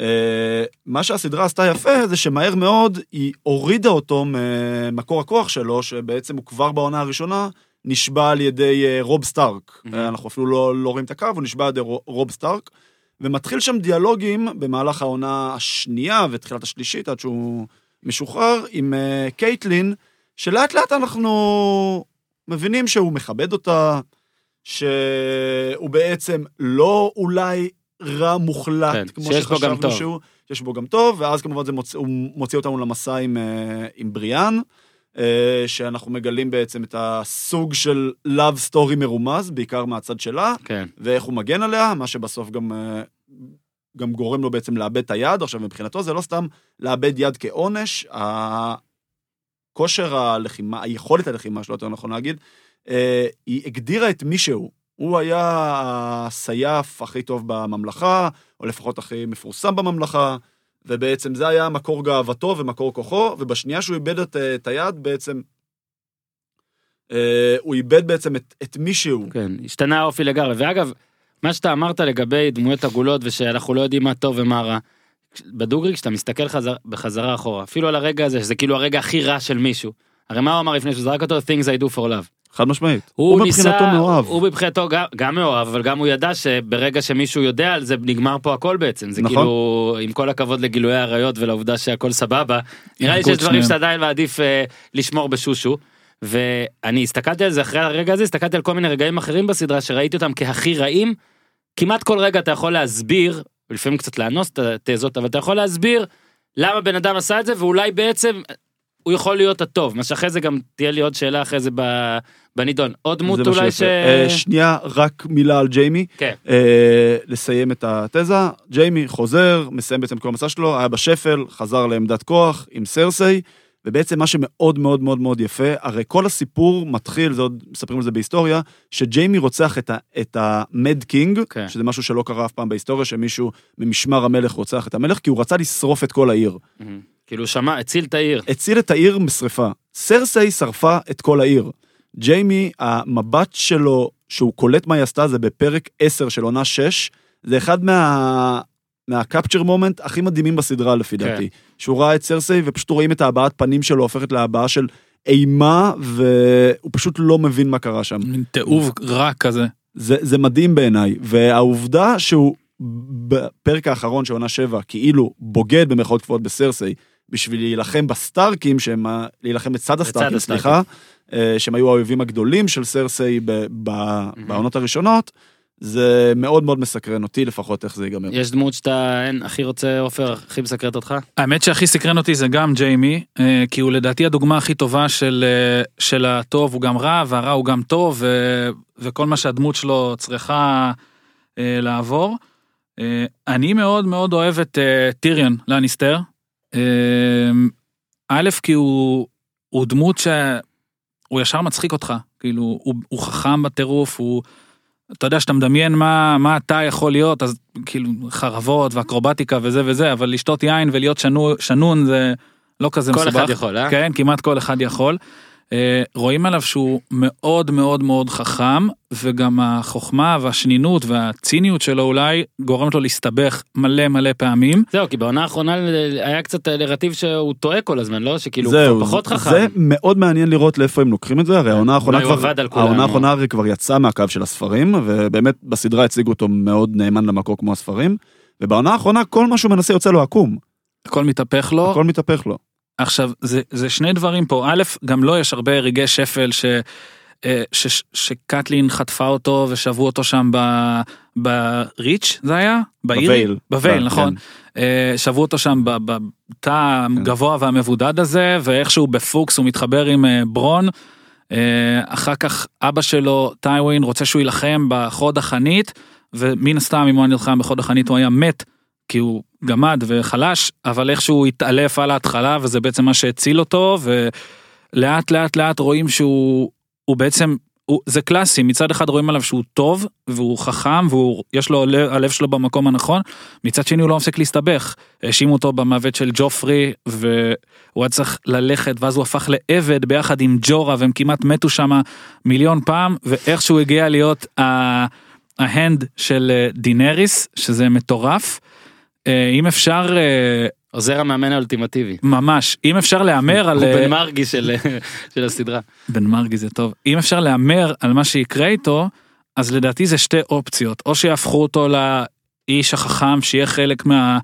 אה, מה שהסדרה עשתה יפה זה שמהר מאוד היא הורידה אותו ממקור הכוח שלו, שבעצם הוא כבר בעונה הראשונה נשבע על ידי אה, רוב סטארק. Mhm. אה, אנחנו אפילו לא, לא רואים את הקו, הוא נשבע על ידי רו- רוב סטארק. ומתחיל שם דיאלוגים במהלך העונה השנייה ותחילת השלישית עד שהוא משוחרר עם אה, קייטלין, שלאט לאט אנחנו מבינים שהוא מכבד אותה, שהוא בעצם לא אולי רע מוחלט, כן, כמו שחשבנו. שהוא, שיש בו גם טוב, ואז כמובן זה מוצא, הוא מוציא אותנו למסע עם, עם בריאן, שאנחנו מגלים בעצם את הסוג של Love Story מרומז, בעיקר מהצד שלה, כן. ואיך הוא מגן עליה, מה שבסוף גם, אה, גם גורם לו בעצם לאבד את היד. עכשיו, מבחינתו זה לא סתם לאבד יד כעונש, הכושר הלחימה, היכולת הלחימה שלו, יותר נכון להגיד, אה, היא הגדירה את מי שהוא. הוא היה הסייף הכי טוב בממלכה, או לפחות הכי מפורסם בממלכה, ובעצם זה היה מקור גאוותו ומקור כוחו, ובשנייה שהוא איבד את, אה, את היד, בעצם... אה, הוא איבד בעצם את, את מי שהוא. כן, השתנה האופי לגמרי. ואגב, מה שאתה אמרת לגבי דמויות עגולות ושאנחנו לא יודעים מה טוב ומה רע, בדוגרי כשאתה מסתכל חזר, בחזרה אחורה, אפילו על הרגע הזה, שזה כאילו הרגע הכי רע של מישהו. הרי מה הוא אמר לפני שהוא זרק אותו? things I do for love. חד משמעית. הוא, הוא ניסה, מבחינתו מאוהב. הוא מבחינתו גם, גם מאוהב, אבל גם הוא ידע שברגע שמישהו יודע על זה, נגמר פה הכל בעצם. זה נכון. כאילו, עם כל הכבוד לגילויי עריות ולעובדה שהכל סבבה, נראה לי שיש דברים. שאתה עדיין מעדיף אה, לשמור בשושו. ואני הסתכלתי על זה אחרי הרגע הזה, הסתכלתי על כל מיני רגעים אחרים בסדרה שראיתי אותם כהכי רעים. כמעט כל רגע אתה יכול להסביר, ולפעמים קצת לאנוס את התזות, אבל אתה יכול להסביר למה בן אדם עשה את זה, ואולי בעצם הוא יכול להיות הטוב. מה שאחרי זה גם תהיה לי עוד שאלה אחרי זה ב- בנידון. עוד דמות אולי שיפה. ש... אה, שנייה, רק מילה על ג'יימי. כן. אה, לסיים את התזה. ג'יימי חוזר, מסיים בעצם כל המסע שלו, היה בשפל, חזר לעמדת כוח עם סרסיי, ובעצם מה שמאוד מאוד מאוד מאוד יפה, הרי כל הסיפור מתחיל, זה עוד מספרים על זה בהיסטוריה, שג'יימי רוצח את, ה, את ה mad king, כן. שזה משהו שלא קרה אף פעם בהיסטוריה, שמישהו ממשמר המלך רוצח את המלך, כי הוא רצה לשרוף את כל העיר. מהמם. כאילו שמע, הציל את העיר. הציל את העיר משרפה. סרסיי שרפה את כל העיר. ג'יימי, המבט שלו, שהוא קולט מה היא עשתה, זה בפרק 10 של עונה 6, זה אחד מה... מה capture moment הכי מדהימים בסדרה לפי כן. דעתי. שהוא ראה את סרסיי ופשוט רואים את ההבעת פנים שלו הופכת להבעה של אימה, והוא פשוט לא מבין מה קרה שם. מין תיעוב רע כזה. זה, זה מדהים בעיניי, והעובדה שהוא בפרק האחרון של עונה 7, כאילו בוגד במרכאות כפולות בסרסיי, בשביל להילחם בסטארקים, שהם, להילחם בצד הסטארקים. סליחה, שהם היו האויבים הגדולים של סרסיי ב- ב- בעונות הראשונות, זה מאוד מאוד מסקרן אותי לפחות איך זה ייגמר. יש דמות שאתה אין, הכי רוצה, עופר, הכי מסקרת אותך? האמת שהכי סקרן אותי זה גם ג'יימי, אה, כי הוא לדעתי הדוגמה הכי טובה של, אה, של הטוב הוא גם רע והרע הוא גם טוב ו, וכל מה שהדמות שלו צריכה אה, לעבור. אה, אני מאוד מאוד אוהב את אה, טיריון לניסטר. אה, א', כי הוא, הוא דמות שהוא ישר מצחיק אותך, כאילו הוא, הוא חכם בטירוף, הוא... אתה יודע שאתה מדמיין מה, מה אתה יכול להיות, אז כאילו חרבות ואקרובטיקה וזה וזה, אבל לשתות יין ולהיות שנו, שנון זה לא כזה כל מסובך. אחד יכול, אה? כן, כמעט כל אחד יכול. אה, רואים עליו שהוא מאוד מאוד מאוד חכם, וגם החוכמה והשנינות והציניות שלו אולי גורמת לו להסתבך מלא מלא פעמים. זהו, כי בעונה האחרונה היה קצת נרטיב שהוא טועה כל הזמן, לא? שכאילו הוא זהו, כבר פחות חכם. זה מאוד מעניין לראות לאיפה הם לוקחים את זה, הרי העונה האחרונה הוא כבר, העונה האחרונה הרי כבר יצאה מהקו של הספרים, ובאמת בסדרה הציגו אותו מאוד נאמן למקור כמו הספרים, ובעונה האחרונה כל מה שהוא מנסה יוצא לו עקום, הכל מתהפך לו. הכל מתהפך לו. עכשיו זה זה שני דברים פה א' גם לו יש הרבה רגעי שפל ש. אה, ש- שקטלין חטפה אותו ושבו אותו שם ב- בריץ' זה היה? בעיר? בווייל. בווייל כן. נכון. אה, שבו אותו שם ב- בתא הגבוה והמבודד הזה ואיכשהו בפוקס הוא מתחבר עם אה, ברון. אחר כך אבא שלו טיווין רוצה שהוא יילחם בחוד החנית ומן הסתם אם הוא היה נלחם בחוד החנית הוא היה מת כי הוא גמד וחלש אבל איכשהו התעלף על ההתחלה וזה בעצם מה שהציל אותו ולאט לאט לאט רואים שהוא הוא בעצם הוא, זה קלאסי מצד אחד רואים עליו שהוא טוב והוא חכם והוא יש לו הלב שלו במקום הנכון מצד שני הוא לא מפסיק להסתבך האשימו אותו במוות של ג'ופרי והוא היה צריך ללכת ואז הוא הפך לעבד ביחד עם ג'ורה והם כמעט מתו שם מיליון פעם ואיכשהו הגיע להיות ה- ההנד של אה, דינריס שזה מטורף. אה, אם אפשר אה, עוזר המאמן האולטימטיבי. ממש אם אפשר להמר על אה, בן מרגי של של הסדרה. בן מרגי זה טוב אם אפשר להמר על מה שיקרה איתו אז לדעתי זה שתי אופציות או שיהפכו אותו לאיש החכם שיהיה חלק מה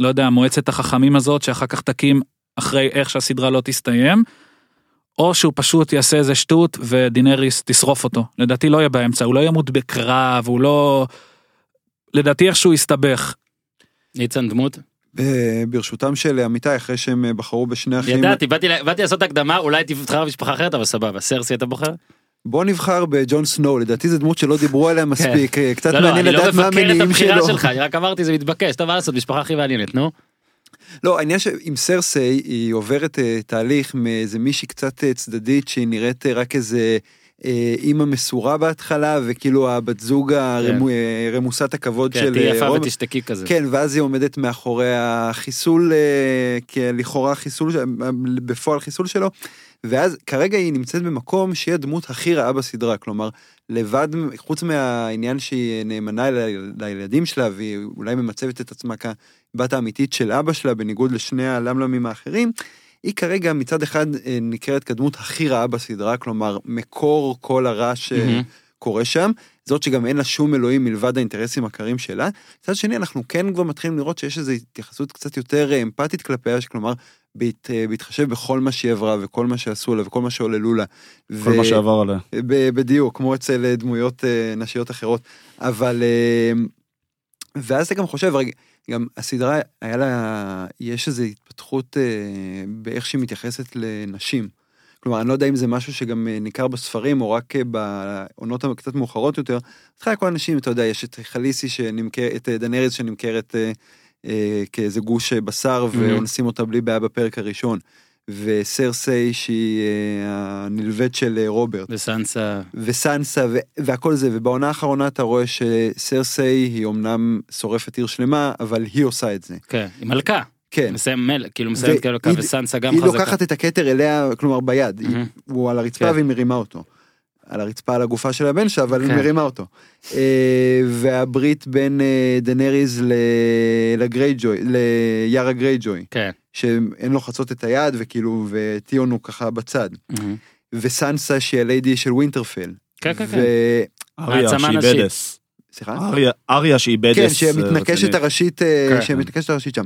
לא יודע מועצת החכמים הזאת שאחר כך תקים אחרי איך שהסדרה לא תסתיים. או שהוא פשוט יעשה איזה שטות ודינריס תשרוף אותו לדעתי לא יהיה באמצע הוא לא ימות בקרב הוא לא. לדעתי איכשהו יסתבך ניצן דמות? אה, ברשותם של עמיתי אחרי שהם אה, בחרו בשני אחים. ידעתי, באתי באתי לעשות הקדמה, אולי תבחר משפחה אחרת, אבל סבבה. סרסי אתה בוחר? בוא נבחר בג'ון סנואו לדעתי זו דמות שלא דיברו עליה מספיק אה, קצת לא, לא, מעניין אני לא לדעת מה מבקר את המניעים הבחירה שלו. שלך, אני רק אמרתי זה מתבקש, טוב מה לעשות, משפחה הכי מעניינת, נו. לא העניין שעם סרסיי היא עוברת תהליך מאיזה מישהי קצת צדדית שהיא נראית רק איזה אימא מסורה בהתחלה וכאילו הבת זוג הרמו- אה, רמוסת הכבוד כן, של תהיי אה, יפה. ותשתקי כזה. כן ואז היא עומדת מאחורי החיסול אה, כלכאורה חיסול בפועל חיסול שלו ואז כרגע היא נמצאת במקום שהיא הדמות הכי רעה בסדרה כלומר לבד חוץ מהעניין שהיא נאמנה לילדים שלה והיא אולי ממצבת את עצמה כבת האמיתית של אבא שלה בניגוד לשני הלמלמים האחרים. היא כרגע מצד אחד אה, נקראת כדמות הכי רעה בסדרה כלומר מקור כל הרע. שקורה שם זאת שגם אין לה שום אלוהים מלבד האינטרסים הקרים שלה. מצד שני אנחנו כן כבר מתחילים לראות שיש איזו התייחסות קצת יותר אה, אמפתית כלפיה, כלומר בהת, אה, בהתחשב בכל מה שהיא עברה וכל מה שעשו לה וכל מה שעוללו לה. כל מה שעבר עליה. ב- בדיוק, כמו אצל דמויות נשיות אחרות. אבל... ואז אתה גם חושב, רגע, גם הסדרה, היה לה... יש איזו התפתחות אה, באיך שהיא מתייחסת לנשים. כלומר, אני לא יודע אם זה משהו שגם אה, ניכר בספרים, או רק אה, בעונות הקצת מאוחרות יותר. בהתחלה כל האנשים, אתה יודע, יש את חליסי שנמכר, את אה, דנריס שנמכרת אה, אה, כאיזה גוש בשר, ואונסים אותה בלי בעיה בפרק הראשון. וסרסיי שהיא אה, הנלווית של אה, רוברט, וסנסה, וסנסה ו- והכל זה, ובעונה האחרונה אתה רואה שסרסיי היא אמנם שורפת עיר שלמה, אבל היא עושה את זה. כן, היא מלכה. כן. מסיים מל, כאילו מסיימת כאילו והיא- וסנסה גם היא חזקה. לוקחת את הכתר אליה, כלומר ביד, היא- מהמם. הוא על הרצפה כן. והיא מרימה אותו. על הרצפה על הגופה של הבן שלה, אבל היא כן. מרימה אותו. אה, והברית בין אה, דנריז ל- לגרייג'וי, ליארה גרייג'וי, כן. שהם לוחצות את היד, וכאילו, וטיון הוא ככה בצד. וסנסה שהיא הליידי של ווינטרפל. כן, כן, כן. ו- אריה שהיא. badass. סליחה? אריה- אריה שהיא badass. כן, אה, שמתנקשת. הראשית, כן. שמתנקשת הראשית שם.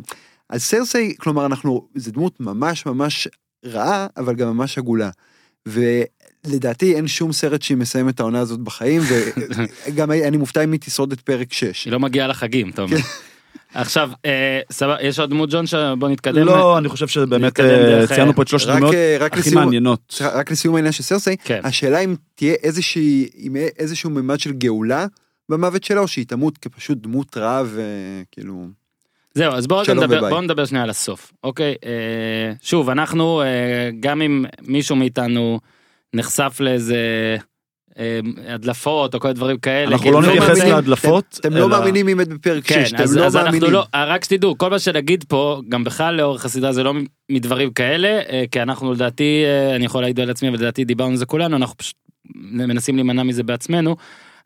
אז סרסיי, כלומר, אנחנו, זו דמות ממש ממש רעה, אבל גם ממש עגולה. ולדעתי אין שום סרט שהיא מסיימת את העונה הזאת בחיים, וגם אני מופתע אם היא תשרוד את פרק 6. היא לא מגיעה לחגים, אתה אומר. כן. עכשיו, אה, סבבה, יש עוד דמות ג'ון שבוא נתקדם. לא, אני חושב שבאמת אה, ציינו פה את שלושת הדמויות אה, רק הכי לסיום, מעניינות. רק לסיום העניין של סרסיי, כן. השאלה אם תהיה איזושהי, אם יהיה איזשהו ממד של גאולה במוות שלה, או שהיא תמות כפשוט דמות רעה וכאילו... זהו, אז בואו נדבר. בואו נדבר שנייה על הסוף, אוקיי? אה, שוב, אנחנו, אה, גם אם מישהו מאיתנו נחשף לאיזה אה, הדלפות או כל דברים כאלה, אנחנו לא לא נתייחס מאמינים. להדלפות. אתם לא מאמינים מי מת בפרק 6, כן, אתם אז, לא מאמינים. לא, רק שתדעו, כל מה שנגיד פה, גם בכלל לאורך הסדרה זה לא מדברים כאלה, אה, כי אנחנו לדעתי, אה, אני יכול להעיד על עצמי, אבל לדעתי דיברנו על זה כולנו, אנחנו פשוט מנסים להימנע מזה בעצמנו,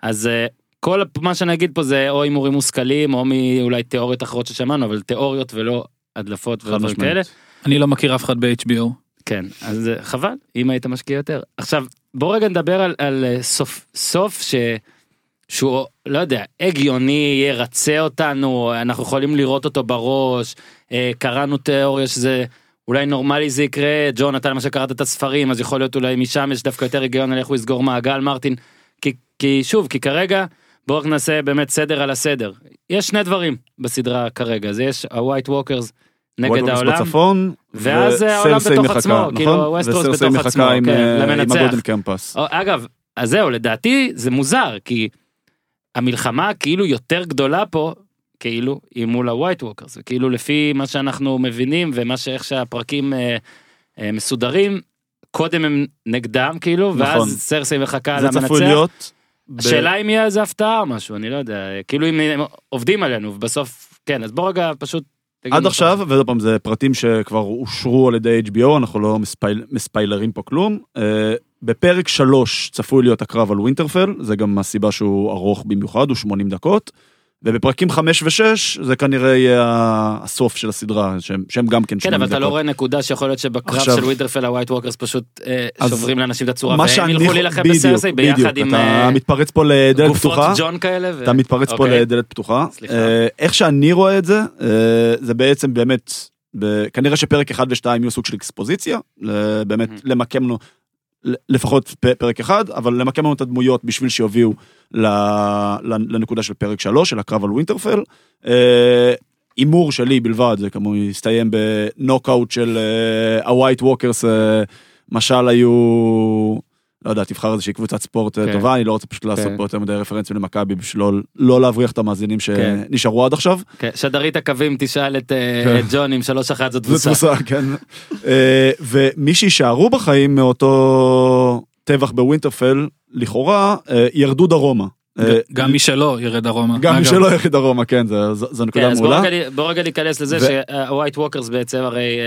אז אה, כל מה שנגיד פה זה או הימורים מושכלים, או מאולי תיאוריות אחרות ששמענו, אבל תיאוריות ולא הדלפות ודברים. כאלה. אני לא מכיר אף אחד ב-HBO. כן, אז חבל, אם היית משקיע יותר. עכשיו, בוא רגע נדבר על, על אה, סוף, סוף ש... שהוא, לא יודע, הגיוני, ירצה אותנו, אנחנו יכולים לראות אותו בראש, אה, קראנו תיאוריה שזה אולי נורמלי זה יקרה, ג'ון, אתה למשל קראת את הספרים, אז יכול להיות אולי משם יש דווקא יותר היגיון על איך הוא יסגור מעגל, מרטין. כי, כי שוב, כי כרגע, בואו נעשה באמת סדר על הסדר. יש שני דברים בסדרה כרגע, זה יש ה-white walkers נגד העולם. בצפון, ואז העולם וסרסיי בתוך מחכה, עצמו, כאילו, נכון? ווסטרוס וסרסיי בתוך עצמו, עם, כן, אה, עם למנצח. ה golden company. או, אגב, אז זהו, לדעתי זה מוזר, כי המלחמה כאילו יותר גדולה פה, כאילו, היא מול ה white walkers, וכאילו לפי מה שאנחנו מבינים ומה שאיך שהפרקים אה, אה, מסודרים, קודם הם נגדם כאילו, נכון. ואז סרסי מחכה זה צפוי למנצח. להיות. ב- השאלה אם יהיה איזה הפתעה או משהו, אני לא יודע, כאילו אם הם עובדים עלינו, ובסוף, כן, אז בוא רגע פשוט... עד עכשיו, ועוד פעם, זה פרטים שכבר אושרו על ידי HBO, אנחנו לא מספייל, מספיילרים פה כלום. אה, בפרק 3 צפוי להיות הקרב על ווינטרפל, זה גם הסיבה שהוא ארוך במיוחד, הוא 80 דקות. ובפרקים 5 ו-6 זה כנראה יהיה הסוף של הסדרה, שהם, שהם גם כן 80 כן. אבל אתה לא רואה נקודה שיכול להיות שבקרב עכשיו- של ווינטרפל ה white walkers פשוט אה, שוברים לאנשים את הצורה, והם ילכו להילחם בסרסי ביחד בדיוק, עם אתה אה, מתפרץ פה לדלת פתוחה. ג'ון כאלה. ו- אתה מתפרץ פה אוקיי. לדלת פתוחה. סליחה. אה, איך שאני רואה את זה, אה, זה בעצם באמת, ב- כנראה שפרק 1 ו-2 יהיו סוג של אקספוזיציה, באמת. למקם לנו, לפחות פרק אחד, אבל למקם לנו את הדמויות בשביל ל- לנקודה של פרק 3, של הקרב על ווינטרפל. אה, הימור שלי בלבד, זה כמובן יסתיים בנוקאוט של אה, ה white walkers, אה, משל היו, לא יודע, תבחר איזושהי קבוצת ספורט אה, כן. טובה, אני לא רוצה פשוט לעשות כן. פה יותר מדי רפרנסים למכבי בשביל לא- לא להבריח את המאזינים כן. שנשארו עד עכשיו. כן, שדרית הקווים תשאל את אה, כן. את ג'ון אם שלוש אחת זאת זה תבוסה. תבוסה, כן. אה, ומי שיישארו בחיים מאותו טבח בווינטרפל, לכאורה, ירדו דרומה. גם מי שלא ירד דרומה. גם מי. שלא ירד דרומה, כן, זה- זו זו כן, נקודה בוא מעולה. בוא רגע ניכנס לזה שה white walkers בעצם הרי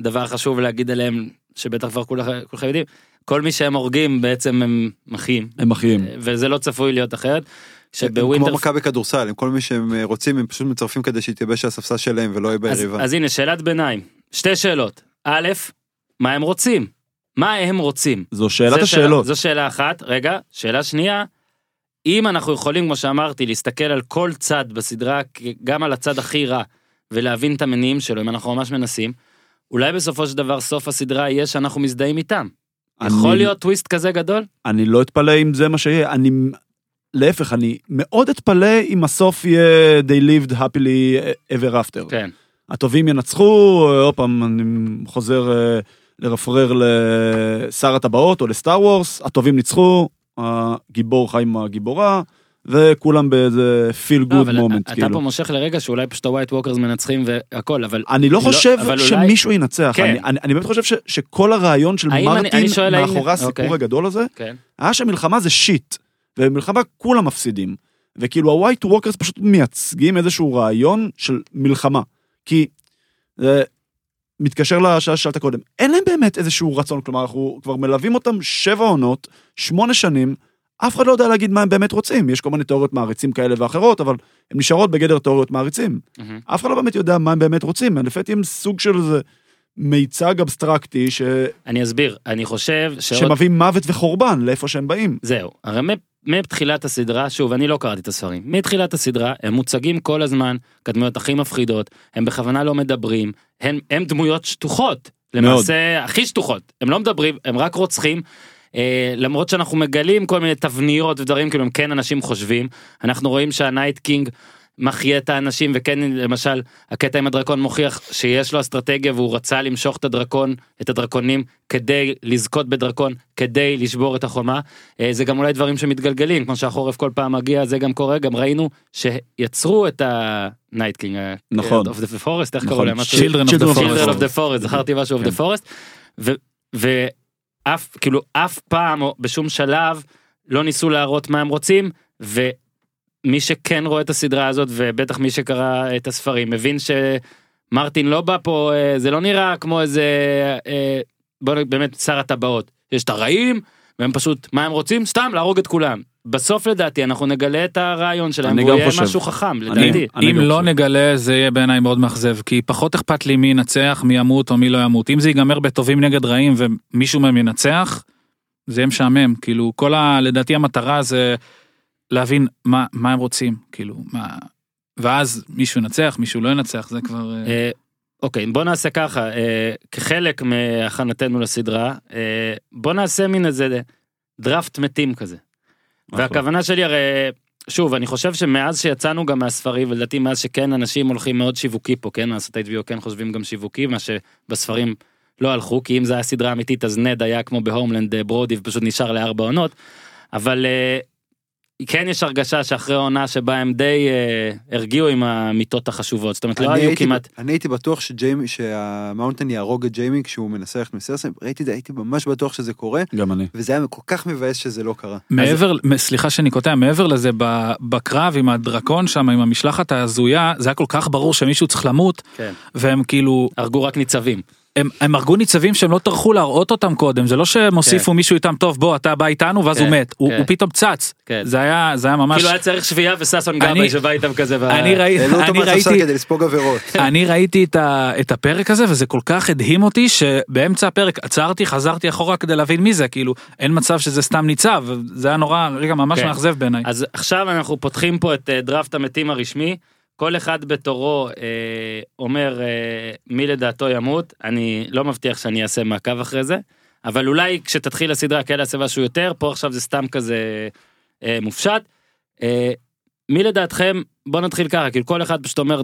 דבר חשוב להגיד עליהם שבטח כבר כולכ- כולכם יודעים כל מי שהם הורגים בעצם הם מחיים הם אחים. וזה לא צפוי להיות אחרת. כמו שבווינטר מכבי כדורסל, הם כל מי שהם אה, רוצים הם פשוט מצרפים כדי שיתייבש הספסל שלהם ולא יהיה אז, ביריבה. אז הנה שאלת ביניים שתי שאלות א' מה הם רוצים מה הם רוצים זו שאלת זה שאלה- השאלות. זו שאלה אחת רגע שאלה שנייה. אם אנחנו יכולים כמו שאמרתי להסתכל על כל צד בסדרה גם על הצד הכי רע ולהבין את המניעים שלו אם אנחנו ממש מנסים. אולי בסופו של דבר סוף הסדרה יהיה שאנחנו מזדהים איתם. יכול אני- להיות טוויסט כזה גדול? אני לא אתפלא אם זה מה שיהיה, אני, להפך, אני מאוד אתפלא אם הסוף יהיה They lived happily ever after. כן. הטובים ינצחו, עוד פעם, אני חוזר אה, לרפרר לשר הטבעות או לסטאר וורס, הטובים ניצחו, הגיבור חי עם הגיבורה, וכולם באיזה feel לא, good moment, אתה כאילו. פה מושך לרגע שאולי פשוט ה white walkers מנצחים והכל, אבל... אני לא לא, חושב אבל אולי- שמישהו ינצח, כן. אני- אני אני באמת חושב ש- שכל הרעיון של מרטין מאחורי הסיפור אוקיי. הגדול הזה, כן. היה שמלחמה זה shit, ובמלחמה כולם מפסידים. וכאילו ה white walkers פשוט מייצגים איזשהו רעיון של מלחמה. כי, זה מתקשר לשאלה ששאלת קודם, אין להם באמת איזשהו רצון, כלומר אנחנו כבר מלווים אותם שבע עונות, שמונה שנים, אף אחד לא יודע להגיד מה הם באמת רוצים. יש כל מיני תיאוריות מעריצים כאלה ואחרות, אבל הן נשארות בגדר תיאוריות מעריצים. מהמם. אף אחד לא באמת יודע מה הם באמת רוצים, לפי הם סוג של איזה מיצג אבסטרקטי ש... אני אסביר, אני חושב שעוד... שמביא מוות וחורבן לאיפה שהם באים. זהו, הרי מתחילת הסדרה, שוב, אני לא קראתי את הספרים, מתחילת הסדרה הם מוצגים כל הזמן כדמויות הכי מפחידות, הם בכוונה לא מדברים, הם, הם דמויות שטוחות, למעשה הכי שטוחות, הם לא מדברים, הם רק רוצחים. אה, למרות שאנחנו מגלים כל מיני תבניות ודברים כאילו הם כן אנשים חושבים אנחנו רואים שה night king מחיה את האנשים וכן למשל הקטע עם הדרקון מוכיח שיש לו אסטרטגיה והוא רצה למשוך את הדרקון את הדרקונים כדי לזכות בדרקון כדי לשבור את החומה אה, זה גם אולי דברים שמתגלגלים כמו שהחורף כל פעם מגיע זה גם קורה גם ראינו שיצרו את ה night king נכון. of the forest איך נכון. קראו להם Children of the Forest. the Forest, זכרתי משהו of כן. the Forest, ואף, כאילו, אף פעם, או בשום שלב, לא ניסו להראות מה הם רוצים, ומי שכן רואה את הסדרה הזאת, ובטח מי שקרא את הספרים, מבין שמרטין לא בא פה, אה, זה לא נראה כמו איזה, אה, בוא באמת, שר הטבעות. יש את הרעים, והם פשוט, מה הם רוצים? סתם להרוג את כולם. בסוף לדעתי אנחנו נגלה את הרעיון שלהם, אני והוא גם יהיה חושב. משהו חכם, אני- לדעתי. אני אם לא חושב. נגלה זה יהיה בעיניי מאוד מאכזב כי פחות אכפת לי מי ינצח מי ימות או מי לא ימות אם זה ייגמר בטובים נגד רעים ומישהו מהם ינצח. זה יהיה משעמם כאילו כל ה... לדעתי המטרה זה להבין מה מה הם רוצים כאילו מה ואז מישהו ינצח מישהו לא ינצח זה כבר אה, אה, אוקיי בוא נעשה ככה אה, כחלק מהכנתנו לסדרה אה, בוא נעשה מין איזה דראפט מתים כזה. והכוונה שלי הרי שוב אני חושב שמאז שיצאנו גם מהספרים ולדעתי מאז שכן אנשים הולכים מאוד שיווקי פה כן? לעשות HBO כן חושבים גם שיווקי מה שבספרים לא הלכו כי אם זה היה סדרה אמיתית אז נד היה כמו בהומלנד אה, ברודי ופשוט נשאר לארבע עונות. אבל אה, כן יש הרגשה שאחרי העונה שבה הם די אה, הרגיעו עם המיתות החשובות זאת אומרת לא היו הייתי- כמעט אני הייתי בטוח שג'יימי, שהמאונטן יהרוג את ג'יימי כשהוא מנסה ללכת מ-סרסי, ראיתי את זה, הייתי ממש בטוח שזה קורה, גם אני. וזה היה כל כך מבאס שזה לא קרה. מעבר סליחה שאני קוטע מעבר לזה בקרב עם הדרקון שם עם המשלחת ההזויה זה היה כל כך ברור שמישהו צריך למות כן. והם כאילו הרגו רק ניצבים. הם, הם הרגו ניצבים שהם לא טרחו להראות אותם קודם זה לא שהם הוסיפו מישהו איתם טוב בוא אתה בא איתנו ואז כן, הוא מת הוא, כן. הוא פתאום צץ כן. זה היה זה היה ממש כאילו היה צריך שביעייה וששון אני- גבאי שבא איתם כזה. אני ראי- אני ראיתי כדי לספוג עבירות. אני ראיתי את, ה, את הפרק הזה וזה כל כך הדהים אותי שבאמצע הפרק עצרתי חזרתי אחורה כדי להבין מי זה כאילו אין מצב שזה סתם ניצב זה היה נורא רגע ממש כן. מאכזב בעיניי. אז עכשיו אנחנו פותחים פה את אה, דראפט המתים הרשמי. כל אחד בתורו אה, אומר אה, מי לדעתו ימות, אני לא מבטיח שאני אעשה מעקב אחרי זה, אבל אולי כשתתחיל הסדרה כן אעשה משהו יותר, פה עכשיו זה סתם כזה אה, מופשט. אה, מי לדעתכם, בוא נתחיל ככה, כאילו כל אחד פשוט אומר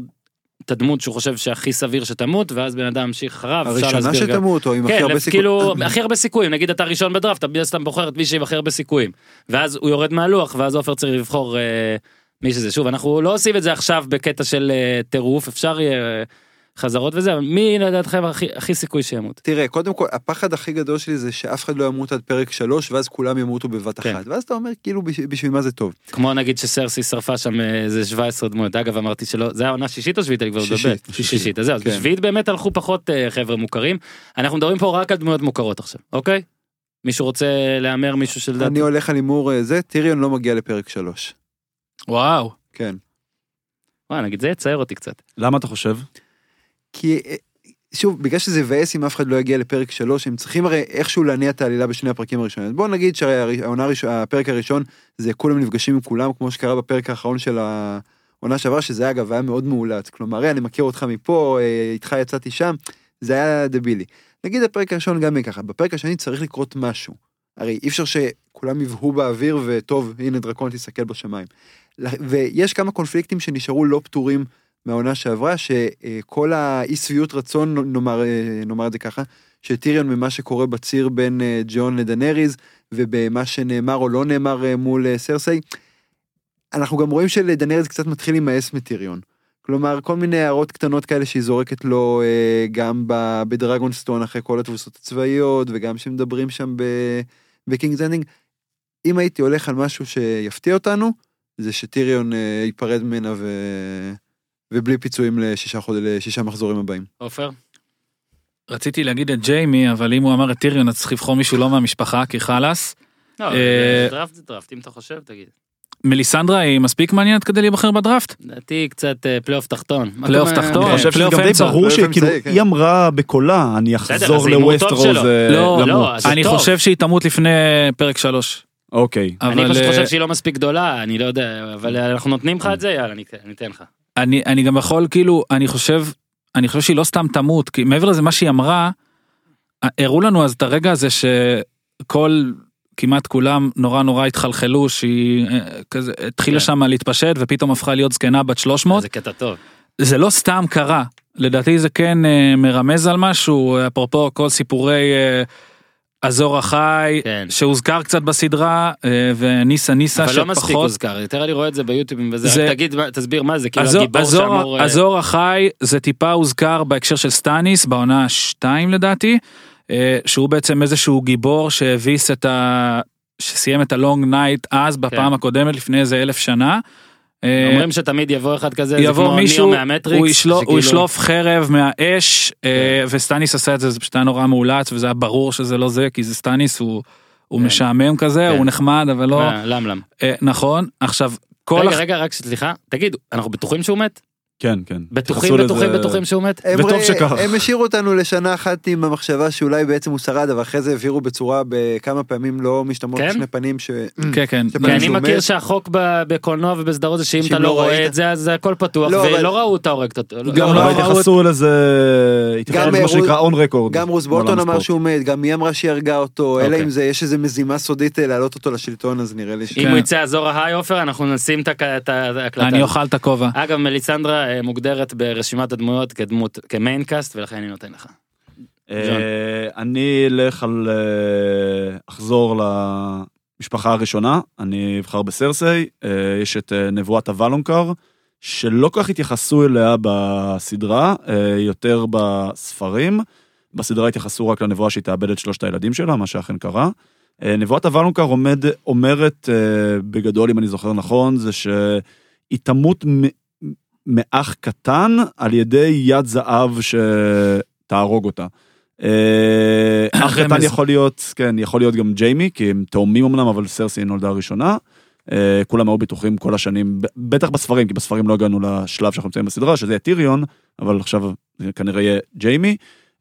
את הדמות שהוא חושב שהכי סביר שתמות, ואז בן אדם ימשיך אחריו, הראשונה. שתמות, או עם הכי כן, הרבה לפ- סיכוי. כאילו הכי הרבה סיכויים נגיד אתה ראשון בדראפט אתה מן הסתם בוחר את מי שעם הכי הרבה סיכויים ואז הוא יורד מהלוח ואז עופר צריך לבחור אה, מי שזה שוב אנחנו לא עושים את זה עכשיו בקטע של אה, טירוף אפשר יהיה אה, חזרות וזה מי לדעתכם הכי הכי סיכוי שימות. תראה, קודם כל, הפחד הכי גדול שלי זה שאף אחד לא ימות עד פרק שלוש, ואז כולם ימותו בבת כן. אחת. ואז אתה אומר, כאילו, בש- בשביל מה זה טוב? כמו נגיד שסרסי שרפה שם אה, איזה 17 דמויות אגב אמרתי שלא זה העונה שישית או שביעית אני כבר מדבר שישית. שישית אז זהו כן. בשביעית באמת הלכו פחות אה, חבר'ה מוכרים אנחנו מדברים פה רק על דמויות מוכרות עכשיו אוקיי. מישהו רוצה להמר מישהו שלדעתי אני הולך על הימור זה, טיריון לא מגיע לפרק שלוש. וואו. כן. וואי, נגיד זה יצייר אותי קצת. למה אתה חושב? כי, אה, שוב, בגלל שזה יבאס אם אף אחד לא יגיע לפרק שלוש, הם צריכים הרי איכשהו להניע את העלילה בשני הפרקים הראשונים. בוא נגיד שהעונה הראשון, הפרק הראשון זה כולם נפגשים עם כולם, כמו שקרה בפרק האחרון של העונה שעברה, שזה אגב היה מאוד מאולץ. כלומר, "היי, אני מכיר אותך מפה, אה, איתך יצאתי שם, זה היה דבילי. נגיד הפרק הראשון גם יהיה ככה, בפרק השני צריך לקרות משהו. הרי אי אפשר שכולם יבהו באוויר וטוב, הנה דרקון תסתכל בשמיים. ויש כמה קונפליקטים שנשארו לא פתורים מהעונה שעברה, שכל האי שביעות רצון, נאמר, אה, נאמר את זה ככה, של טיריון ממה שקורה בציר בין אה, ג'ון לדנריז, ובמה שנאמר או לא נאמר אה, מול אה, סרסי, אנחנו גם רואים שלדנרס קצת מתחיל להימאס מטיריון. כלומר, כל מיני הערות קטנות כאלה שהיא זורקת לו גם בדרגונסטון אחרי כל התבוסות הצבאיות, וגם שמדברים שם ב- בקינגס לנדינג. אם הייתי הולך על משהו שיפתיע אותנו, זה שטיריון אה, ייפרד ממנה ו... ובלי פיצויים לשישה, חוד... לשישה מחזורים הבאים. עופר? רציתי להגיד את ג'יימי, אבל אם הוא אמר את טיריון, אז צריך לבחור מישהו לא מהמשפחה, כי חלאס. לא, אה, זה דראפט זה דראפט, אם אתה חושב, תגיד. מליסנדרה היא מספיק מעניינת כדי להיבחר בדראפט? לדעתי קצת אה, פלייאוף תחתון. פלייאוף תחתון? כן. אני חושב שזה גם די. ברור שכאילו, כן. היא אמרה בקולה, אני אחזור. אה, לא, לא, אני. חושב שהיא תמות לפני פרק שלוש. אוקיי. אני פשוט אה, חושב שהיא לא מספיק גדולה, אני לא יודע, אבל אה, אנחנו נותנים לך את זה, יאללה, אני אני אתן לך. אני, אני גם יכול כאילו, אני חושב, אני חושב שהיא לא סתם תמות, כי מעבר לזה מה שהיא אמרה, הראו לנו אז את הרגע הזה שכל, כמעט כולם נורא נורא התחלחלו, שהיא אה, כזה התחילה כן. שם להתפשט ופתאום הפכה להיות זקנה בת 300, זה קטע טוב. זה לא סתם קרה, לדעתי זה כן אה, מרמז על משהו, אפרופו כל סיפורי אה, אזור החי, כן. שהוזכר קצת בסדרה, אה, וניסה ניסה אבל לא מספיק שפחות. הוזכר, יותר אני רואה את זה ביוטיובים וזה, זה- תגיד, תסביר מה זה, כאילו אזור- הגיבור אזור- שאמור... אה, אזור החי זה טיפה הוזכר בהקשר של סטאניס בעונה 2 לדעתי, אה, שהוא בעצם איזשהו גיבור שהביס את ה... שסיים את ה long night אז בפעם הקודמת לפני איזה אלף שנה. אה, אומרים שתמיד יבוא אחד כזה, זה יבוא כמו מישהו, ניאו מהמטריקס. הוא ישלוף, הוא שכאילו- ישלוף חרב מהאש, אה, וסטאניס עשה את זה, זה פשוט היה נורא מאולץ, וזה היה ברור שזה לא זה, כי זה סטאניס, הוא, הוא כן. משעמם כזה, כן. הוא נחמד, אבל לא, אה, לא מלך. נכון, עכשיו, כל, רגע, רגע, רק סליחה, תגיד, אנחנו בטוחים שהוא מת? כן, כן. בטוחים, בטוחים, לזה- בטוחים שהוא מת? הם, וטוב ר- שכך. הם השאירו אותנו לשנה אחת עם המחשבה שאולי בעצם הוא שרד, אבל אחרי זה הבהירו בצורה בכמה פעמים לא משתמעות כן? לשני פנים ש... כן, כן, כי אני שהוא מכיר מת. שהחוק ב- בקולנוע ובסדרות זה שאם אתה לא לא רואה את זה אז הכל פתוח לא, אבל- ולא ראו אותה הורגת אותו. לא- גם לא לא אבל ראו- ראו התייחסו לזה, התייחסו גם, למה אה, שנקרא און רקורד. גם רוס בולטון אמר שהוא מת, גם היא אמרה שהיא הרגה אותו, אלא אוקיי. אם זה יש איזה מזימה סודית אה, להעלות אותו לשלטון, אז נראה לי ש... אם כן. הוא יצא אזור ההיי עופר אנחנו נשים את הק- את ההקלטה. אני אוכל את הכובע. אגב מליסנדרה מוגדרת ברשימת הדמויות כדמות כמיינקאסט ולכן אני נותן לך. אה, אני אלך על... אה, אחזור למשפחה הראשונה, אני אבחר בסרסי, אה, יש את אה, נבואת הוולונקר, שלא כל כך התייחסו אליה בסדרה, אה, יותר בספרים. בסדרה התייחסו רק לנבואה שהיא תאבד את שלושת הילדים שלה, מה שאכן קרה. אה, נבואת הוולונקר עומד, אומרת, אה, בגדול, אם אני זוכר נכון, זה שהיא תמות מאח קטן על ידי יד זהב שתהרוג אותה. אה, אח. קטן יכול להיות, כן, יכול להיות גם ג'יימי, כי הם תאומים אמנם, אבל סרסי נולדה ראשונה. אה, כולם היו בטוחים כל השנים, בטח בספרים, כי בספרים לא הגענו לשלב שאנחנו נמצאים בסדרה, שזה יהיה טיריון, אבל עכשיו כנראה יהיה ג'יימי.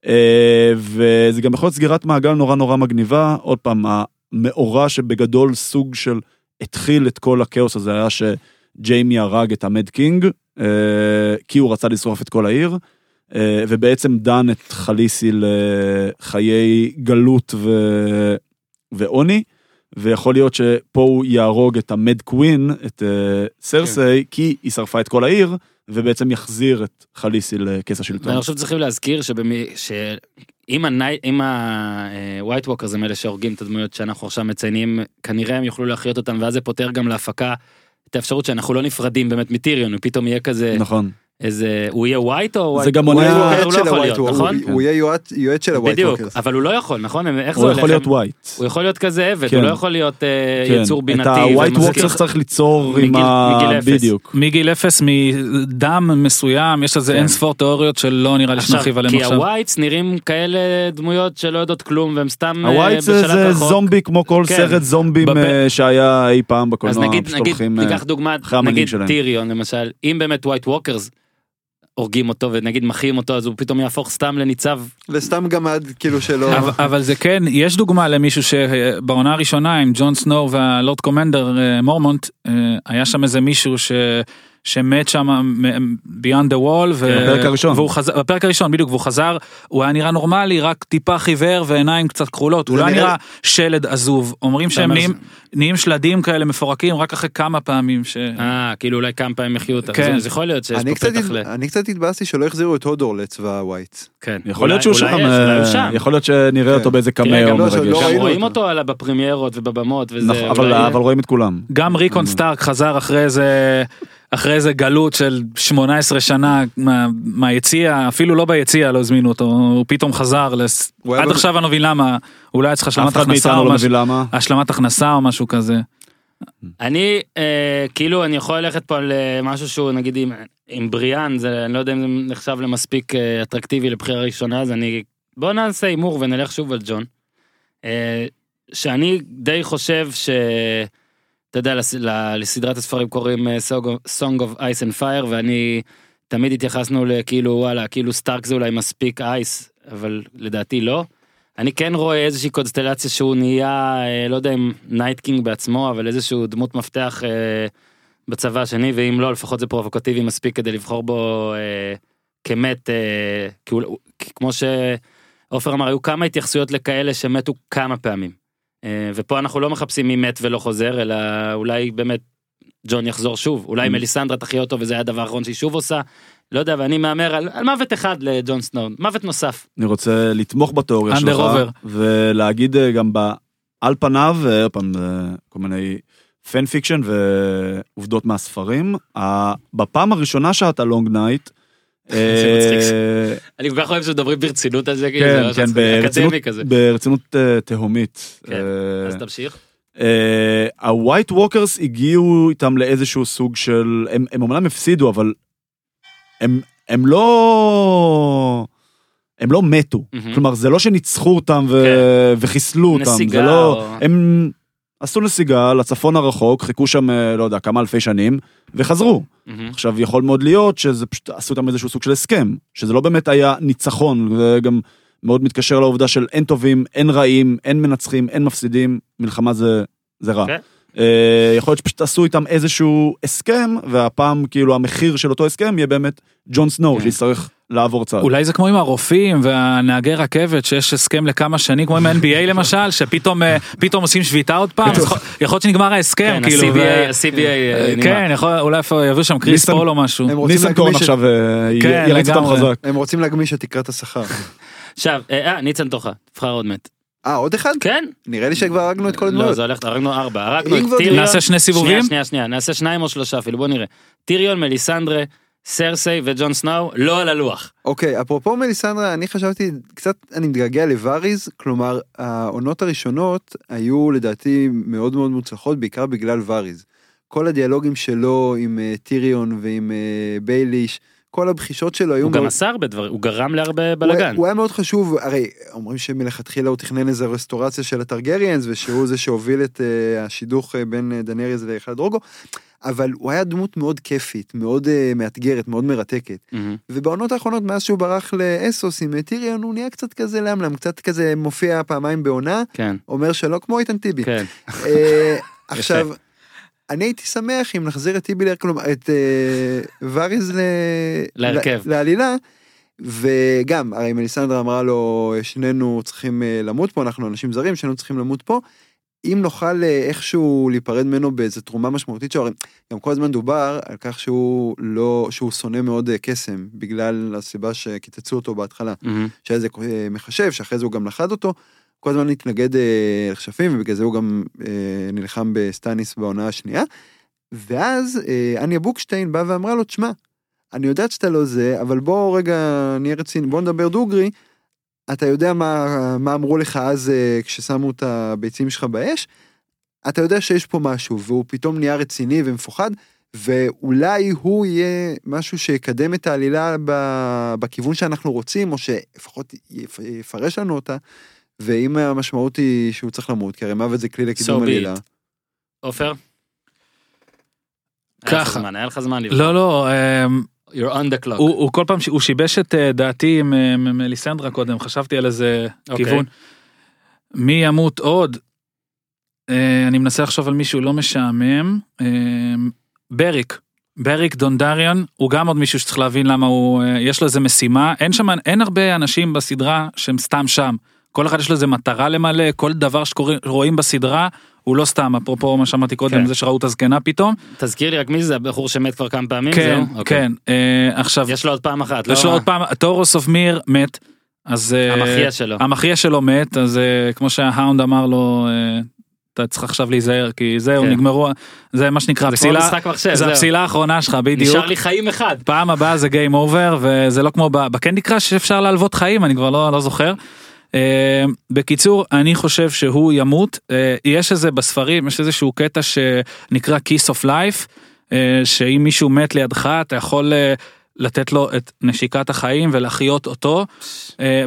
אה, וזה גם יכול להיות סגירת מעגל נורא נורא מגניבה. עוד פעם, המאורע שבגדול סוג של התחיל את כל הכאוס הזה היה שג'יימי הרג את ה mad king, כי הוא רצה לשרוף את כל העיר. אה, ובעצם דן את חאליסי לחיי גלות ו... ועוני, ויכול להיות שפה הוא יהרוג את ה mad queen, את אה, סרסי, כי היא שרפה את כל העיר, ובעצם יחזיר את חאליסי לכס השלטון. ואני חושב צריכים להזכיר שבמי, שאם הני- אם ה-white walkers הם אלה שהורגים את הדמויות שאנחנו עכשיו מציינים, כנראה הם יוכלו להחיות אותם, ואז זה פותר גם להפקה האפשרות שאנחנו לא נפרדים באמת מטיריון, הוא פתאום יהיה כזה, נכון. איזה, הוא יהיה white או זה? גם הוא עונה- הוא יועץ של יכול הווייט להיות? הוא יהיה יועץ- של הווייט בדיוק. אבל הוא לא יכול, נכון? איך זה הוא? יכול להיות ווייט. הוא יכול להיות כזה עבד, כן. הוא לא יכול להיות אה, כן. יצור בינתי. את ומזכיר- walkers צריך ליצור עם ה... בדיוק. מגיל אפס מדם מסוים יש לזה כן. אין ספור תיאוריות שלא נראה לי שנרחיב עליהם כי עכשיו. הווייטס נראים כאלה דמויות שלא יודעות כלום והם סתם אה, הווייט זה. זומבי כמו כל כן. סרט זומבים אה, שהיה אי פעם אז בקולנוע. נגיד, פשוט נגיד, אה, ניקח דוגמא, נגיד. טיריון למשל, אם באמת white walkers הורגים אותו ונגיד מחיים אותו אז הוא פתאום יהפוך סתם לניצב. לסתם גמד, כאילו שלא... אבל, אבל זה כן, יש דוגמה למישהו שבעונה הראשונה עם ג'ון סנואו וה lord commander אה, מורמונט, אה, היה שם איזה מישהו ש... שמת שם מ- beyond the wall. ו- כן, בפרק הראשון. והוא חזר, בפרק הראשון בדיוק, והוא חזר, הוא היה נראה נורמלי, רק טיפה חיוור ועיניים קצת כחולות, הוא זה לא נראה- נראה שלד עזוב. אומרים שהם נהיים, נהיים שלדים כאלה מפורקים רק אחרי כמה פעמים ש... אה, כאילו אולי כמה פעמים יחיו אותה. כן. אז- אז יכול להיות שיש אני פה קצת פתח ל... אני קצת התבאסתי שלא החזירו את הודור לצבא הווייטס. כן. יכול להיות שהוא שם, אה, שם. יכול להיות שנראה כן. אותו באיזה תראה, קמאו לא, מרגש. לא ראינו רואים אותו. בפרמיירות ובבמות וזה. נכון, אבל רואים את כולם. גם ריקון סטארק חזר אחרי איזה אחרי איזה גלות של 18 שנה מה- מהיציע אפילו לא ביציע לא הזמינו אותו הוא פתאום חזר לס... הוא עד במ- עכשיו אני לא מבין למה אולי היה צריך השלמת הכנסה או לא משהו מבין למה. השלמת הכנסה או משהו כזה. אני אה, כאילו אני יכול ללכת פה על אה, משהו שהוא נגיד עם, עם בריאן זה אני לא יודע אם זה נחשב למספיק אה, אטרקטיבי לבחירה ראשונה אז אני בוא נעשה הימור ונלך שוב על ג'ון. אה, שאני די חושב ש... אתה יודע לסדרת הספרים קוראים אה, Song of- Ice and Fire ואני תמיד התייחסנו לכאילו וואלה כאילו סטארק זה אולי מספיק אייס אבל לדעתי לא. אני כן רואה איזושהי קונסטלציה שהוא נהיה אה, לא יודע אם night king בעצמו אבל איזשהו דמות מפתח אה, בצבא השני ואם לא לפחות זה פרובוקטיבי מספיק כדי לבחור בו כמת אה, כי כמו שעופר אמר היו כמה התייחסויות לכאלה שמתו כמה פעמים. אה, ופה אנחנו לא מחפשים מי מת ולא חוזר אלא אולי באמת ג'ון יחזור שוב אולי מליסנדרה תחיה אותו וזה היה הדבר האחרון שהיא שוב עושה. לא יודע ואני מהמר על, על מוות אחד לג'ון סנואו מוות נוסף. אני רוצה לתמוך בתיאוריה שלך, over. ולהגיד אה, גם ב- על פניו, אה, עוד פעם, כל מיני פן פיקשן ועובדות מהספרים. בפעם הראשונה שאתה long night. אני כל כך אוהב שמדברים ברצינות על זה כאילו כן, כן, ברצינות, אה, תהומית. כן, אה, אז תמשיך. ה white walkers הגיעו איתם לאיזשהו סוג של, הם, אמנם הפסידו, אבל הם, לא... הם לא מתו, מהמם. כלומר זה לא שניצחו אותם ו... כן. וחיסלו אותם, נסיגה זה לא, או- הם עשו נסיגה לצפון הרחוק, חיכו שם אה, לא יודע כמה אלפי שנים וחזרו. מהמם. עכשיו יכול מאוד להיות שזה פשוט עשו איתם איזשהו סוג של הסכם, שזה לא באמת היה ניצחון, זה גם מאוד מתקשר לעובדה של אין טובים, אין רעים, אין מנצחים, אין מפסידים, מלחמה זה, זה רע. כן. אה, יכול להיות שפשוט עשו איתם איזשהו הסכם, והפעם כאילו המחיר של אותו הסכם יהיה באמת ג'ון סנואו, כן. שיצטרך לעבור צד. אולי זה כמו עם הרופאים והנהגי רכבת שיש הסכם לכמה שנים כמו עם ה-NBA למשל שפתאום אה, פתאום עושים שביתה עוד פעם יכול להיות שנגמר ההסכם כן, כאילו. ה-CBA, אה, נגמר. כן אולי יביאו שם קריס פול או משהו. ניסנקורן עכשיו אה, כן, יריץ אותם. חזק. הם רוצים להגמיש את תקרת השכר. עכשיו, אה, אה, ניצן תורך, תבחר עוד מת. אה, עוד אחד? כן? נראה לי שכבר הרגנו את כל לא, הדמויות. זה הולך, הרגנו ארבע, הרגנו את טיריון. נעשה שני סיבובים? שנייה, שנייה, שנייה, נעשה שניים או שלושה אפילו, בוא נראה. טיריון, מליסנדרה, סרסי וג'ון סנאו, לא על הלוח. אוקיי, אפרופו מליסנדרה, אני חשבתי, קצת אני מתגעגע לווריז, כלומר, העונות הראשונות היו לדעתי מאוד מאוד מוצלחות, בעיקר בגלל ווריז. כל הדיאלוגים שלו עם אה, טיריון ועם אה, בייליש, כל הבחישות שלו היו הוא מאוד... גם עשה הרבה דברים, הוא גרם להרבה הוא בלאגן. הוא היה מאוד חשוב, הרי אומרים שמלכתחילה הוא תכנן איזה רסטורציה של הטרגריאנס, ושהוא זה שהוביל את uh, השידוך uh, בין uh, דנריאס לחלדרוגו, אבל הוא היה דמות מאוד כיפית, מאוד uh, מאתגרת, מאוד מרתקת. מהמם. ובעונות האחרונות, מאז שהוא ברח לאסוס עם uh, טיריון, הוא נהיה קצת כזה למלם, קצת כזה מופיע פעמיים בעונה, כן, אומר שלא כמו איתן טיבי. כן. אה, עכשיו, אני הייתי שמח אם נחזיר את טיבי, כלומר, את אה, וריז ל- להרכב. לעלילה. וגם, הרי מליסנדרה אמרה לו, שנינו צריכים למות פה, אנחנו אנשים זרים, שנינו צריכים למות פה. אם נוכל אה, איכשהו להיפרד ממנו באיזה תרומה משמעותית שלו, הרי גם כל הזמן דובר על כך שהוא לא, שהוא שונא מאוד אה, קסם, בגלל הסיבה שקיצצו אותו בהתחלה. מהמם. שהיה איזה אה, מחשב, שאחרי זה הוא גם לכד אותו. כל הזמן התנגד אה, לכשפים, ובגלל זה הוא גם אה, נלחם בסטניס בעונה השנייה. ואז אה, אניה בוקשטיין באה ואמרה לו, תשמע, אני יודעת שאתה לא זה, אבל בוא רגע נהיה רציני, בוא נדבר דוגרי. אתה יודע מה, מה אמרו לך אז אה, כששמו את הביצים שלך באש? אתה יודע שיש פה משהו, והוא פתאום נהיה רציני ומפוחד, ואולי הוא יהיה משהו שיקדם את העלילה בכיוון שאנחנו רוצים, או שלפחות יפ- יפרש לנו אותה. ואם המשמעות היא שהוא צריך למות, כי הרי מוות זה כלי לקידום So עלילה. עופר? היה לך ככה. זמן, היה לך זמן לבחור. לא לא אמ, You're on the clock. הוא הוא כל פעם הוא שיבש את אה, דעתי עם אה, מליסנדרה קודם חשבתי על איזה אוקיי. כיוון. מי ימות עוד? אה, אני מנסה לחשוב על מישהו לא משעמם. אה, בריק. בריק דונדריאן הוא גם עוד מישהו שצריך להבין למה הוא אה, יש לו איזה משימה אין שם אין הרבה אנשים בסדרה שהם סתם שם כל אחד יש לו איזה מטרה למלא כל דבר שרואים בסדרה הוא לא סתם אפרופו מה שאמרתי קודם כן. זה שראו את הזקנה פתאום תזכיר לי רק מי זה הבחור שמת כבר כמה פעמים כן זהו? אוקיי. כן אה, עכשיו יש לו עוד פעם אחת לא? יש לו עוד פעם ת'ורוס אוף מיר מת אז אה, המחיה שלו. המחיה שלו מת אז אה, כמו שההאונד אמר לו אה, אתה צריך עכשיו להיזהר כי זהו כן. נגמרו זה מה שנקרא זה משחק מחשב זה. הפסילה האחרונה שלך בדיוק. נשאר לי חיים אחד. פעם הבאה זה game over וזה לא כמו בקנדי קראש שאפשר להלוות חיים אני כבר לא לא זוכר. אה, בקיצור אני חושב שהוא ימות אה, יש איזה בספרים יש איזשהו קטע שנקרא kiss of life אה, שאם מישהו מת לידך אתה יכול לתת לו את נשיקת החיים ולהחיות אותו.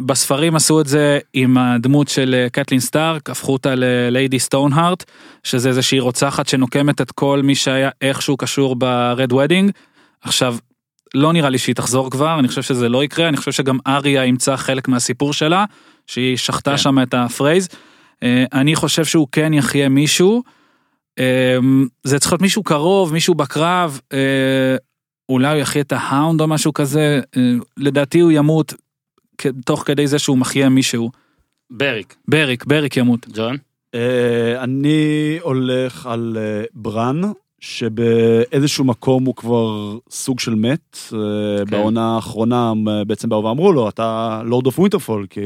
בספרים עשו את זה עם הדמות של קטלין סטארק הפכו אותה לליידי סטונהארט שזה איזושהי רוצחת שנוקמת את כל מי שהיה איכשהו קשור ברד וודינג. עכשיו לא נראה לי שהיא תחזור כבר אני חושב שזה לא יקרה אני חושב שגם אריה ימצא חלק מהסיפור שלה שהיא שחטה כן. שם את הפרייז. אה, אני חושב שהוא כן יחיה מישהו. אה, זה צריך להיות מישהו קרוב מישהו בקרב אה, אולי הוא יחיה את ההאונד או משהו כזה לדעתי הוא ימות תוך כדי זה שהוא מחיה מישהו. בריק. בריק בריק ימות. ג'ון? אני הולך על ברן, שבאיזשהו מקום הוא כבר סוג של מת. אה, בעונה האחרונה בעצם באו ואמרו לו, אתה לורד אוף ווינטרפול, כי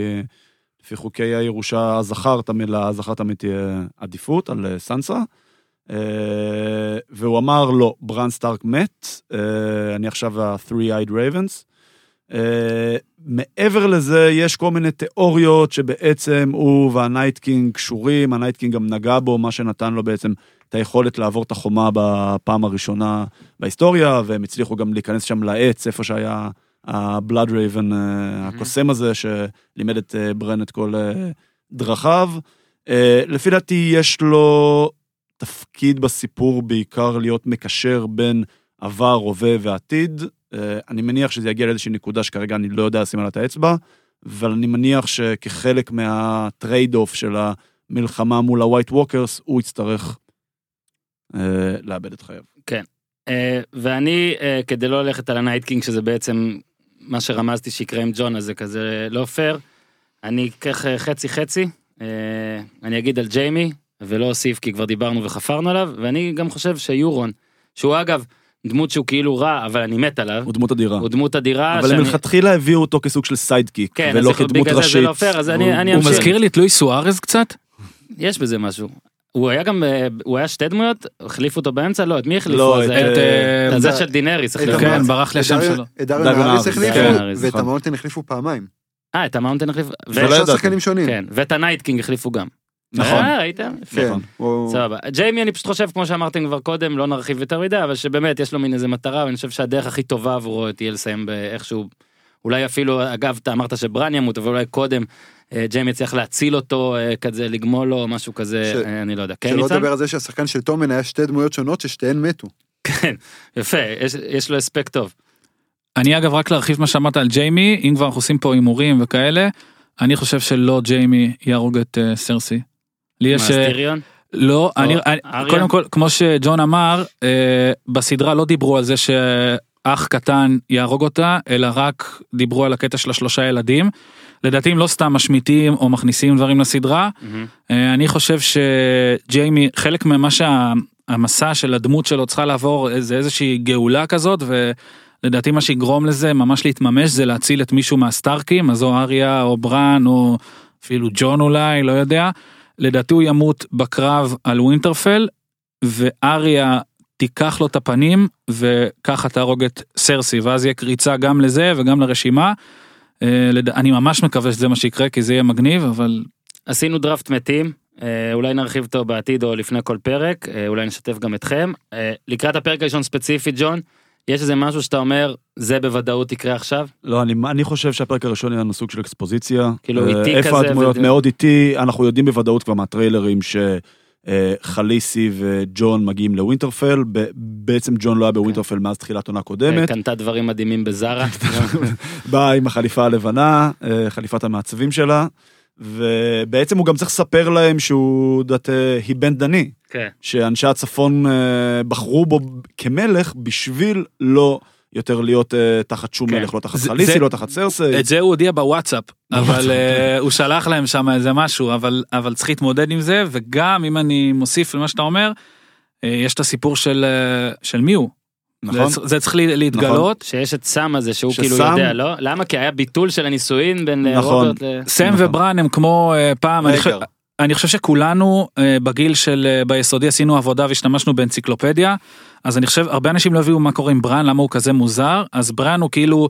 לפי חוקי הירושה הזכר תמיד, לזכר תמיד תהיה עדיפות על אה, סנסה. אה, והוא אמר לו, ברן סטארק מת, אה, אני עכשיו ה-3-eyed raven. מעבר לזה, יש כל מיני תיאוריות שבעצם הוא והנייט קינג קשורים, הנייט קינג גם נגע בו, מה שנתן לו בעצם את היכולת לעבור את החומה בפעם הראשונה בהיסטוריה, והם הצליחו גם להיכנס שם לעץ, איפה שהיה הבלאד רייבן, אה, הקוסם הזה, שלימד את אה, ברן את כל אה, דרכיו. לפי דעתי יש לו תפקיד בסיפור בעיקר להיות מקשר בין עבר, הווה ועתיד. אני מניח שזה יגיע לאיזושהי נקודה שכרגע אני לא יודע לשים עליה את האצבע, אבל אני מניח שכחלק מה trade-off של המלחמה מול הווייט ווקרס, הוא יצטרך אה, לאבד את חייו. אה, ואני אה, כדי לא ללכת על הנייט קינג שזה בעצם מה שרמזתי שיקרה עם ג'ון אז זה כזה לא פייר. אני אקח חצי חצי אה, אני אגיד על ג'יימי ולא אוסיף כי כבר דיברנו וחפרנו עליו ואני גם חושב שיורון שהוא אגב דמות שהוא כאילו רע אבל אני מת עליו הוא דמות אדירה. הוא דמות אדירה. אבל שאני- הם מלכתחילה הביאו אותו כסוג של sidekick, כן, ולא אז כדמות בגלל זה זה ראשית. לא פייר, אז אני- הוא- אני הוא אמשיך. מזכיר לי את לואי סוארז קצת. יש בזה משהו. הוא היה גם אה, הוא היה שתי דמויות החליפו אותו באמצע לא את מי החליפו? לא, אז, את, אה, אה, את זה זה- של דינאריס החליפו. כן, ברח לי השם שלו. את דאריו נהאריס, החליפו. ואת נכון. המאונטן החליפו פעמיים. אה את המאונטן החליפו. לא שלושה. שחקנים שונים. כן ואת הנייט קינג החליפו גם. נכון. אה, ראיתם? כן. נכון. סבבה. ג'יימי אני פשוט חושב כמו שאמרתם כבר קודם לא נרחיב יותר מדי אבל שבאמת יש לו מין איזה מטרה ואני חושב שהדרך הכי טובה עבורו תהיה לסיים באיכשהו. אולי אפילו אגב אתה אמרת שבראן ימות אבל אולי קודם אה, ג'יימי יצליח להציל אותו אה, כזה לגמול לו משהו כזה ש- אה, אני לא יודע. כן שלא? לדבר על זה שהשחקן של טומן היה שתי דמויות שונות ששתיהן מתו. כן יפה יש- יש לו הספק טוב. אני אגב רק להרחיב מה שאמרת על ג'יימי אם כבר אנחנו עושים פה הימורים וכאלה אני חושב שלא ג'יימי יהרוג את אה, סרסי. לי יש אה, סטיריון? לא אני אני-? קודם כל כמו שג'ון אמר אה, בסדרה לא דיברו על זה שאח קטן יהרוג אותה אלא רק דיברו על הקטע של השלושה ילדים. לדעתי הם לא סתם משמיטים או מכניסים דברים לסדרה. אה, אני חושב שג'יימי חלק ממה שהמסע של הדמות שלו צריכה לעבור זה איזושהי גאולה כזאת ולדעתי מה שיגרום לזה ממש להתממש זה להציל את מישהו מהסטארקים אז או אריה או ברן או אפילו ג'ון אולי לא יודע. לדעתי הוא ימות בקרב על ווינטרפל ואריה תיקח לו את הפנים וככה תהרוג את סרסי ואז יהיה קריצה גם לזה וגם לרשימה. אה, אני ממש מקווה שזה מה שיקרה כי זה יהיה מגניב אבל עשינו דראפט מתים. אה, אולי נרחיב אותו בעתיד או לפני כל פרק. אה, אולי נשתף גם אתכם. לקראת הפרק הראשון ספציפית ג'ון יש איזה משהו שאתה אומר זה בוודאות יקרה עכשיו לא, אני, אני חושב שהפרק הראשון יהיה לנו סוג של אקספוזיציה. כאילו איטי איפה כזה הדמויות? ו- מאוד איטי, אנחנו יודעים בוודאות כבר מהטריילרים שחליסי וג'ון מגיעים לווינטרפל, בעצם ג'ון לא היה בווינטרפל מאז תחילת עונה אה, קודמת, קנתה דברים מדהימים בזארה באה עם החליפה הלבנה, אה, חליפת המעצבים שלה, ובעצם הוא גם צריך לספר להם שהוא דת היבן דני. כן. שאנשי הצפון אה, בחרו בו כמלך בשביל לא יותר להיות אה, תחת שום כן. מלך, לא תחת זה- חליסי, זה- לא תחת סרסי. את זה הוא הודיע בוואטסאפ אבל אה, הוא שלח להם שם איזה משהו אבל אבל צריך להתמודד עם זה וגם אם אני מוסיף למה שאתה אומר אה, יש את הסיפור של אה, של מי הוא. נכון? זה, זה צריך לי- להתגלות. שיש את סאם הזה שהוא כאילו יודע, לא? למה? כי היה ביטול של הנישואין בין נכון. רוברט ל... סם נכון. וברן הם כמו אה, פעם אני חושב, אני חושב שכולנו אה, בגיל של אה, ביסודי עשינו עבודה והשתמשנו באנציקלופדיה אז אני חושב הרבה אנשים לא הביאו מה קורה עם ברן למה הוא כזה מוזר אז ברן הוא כאילו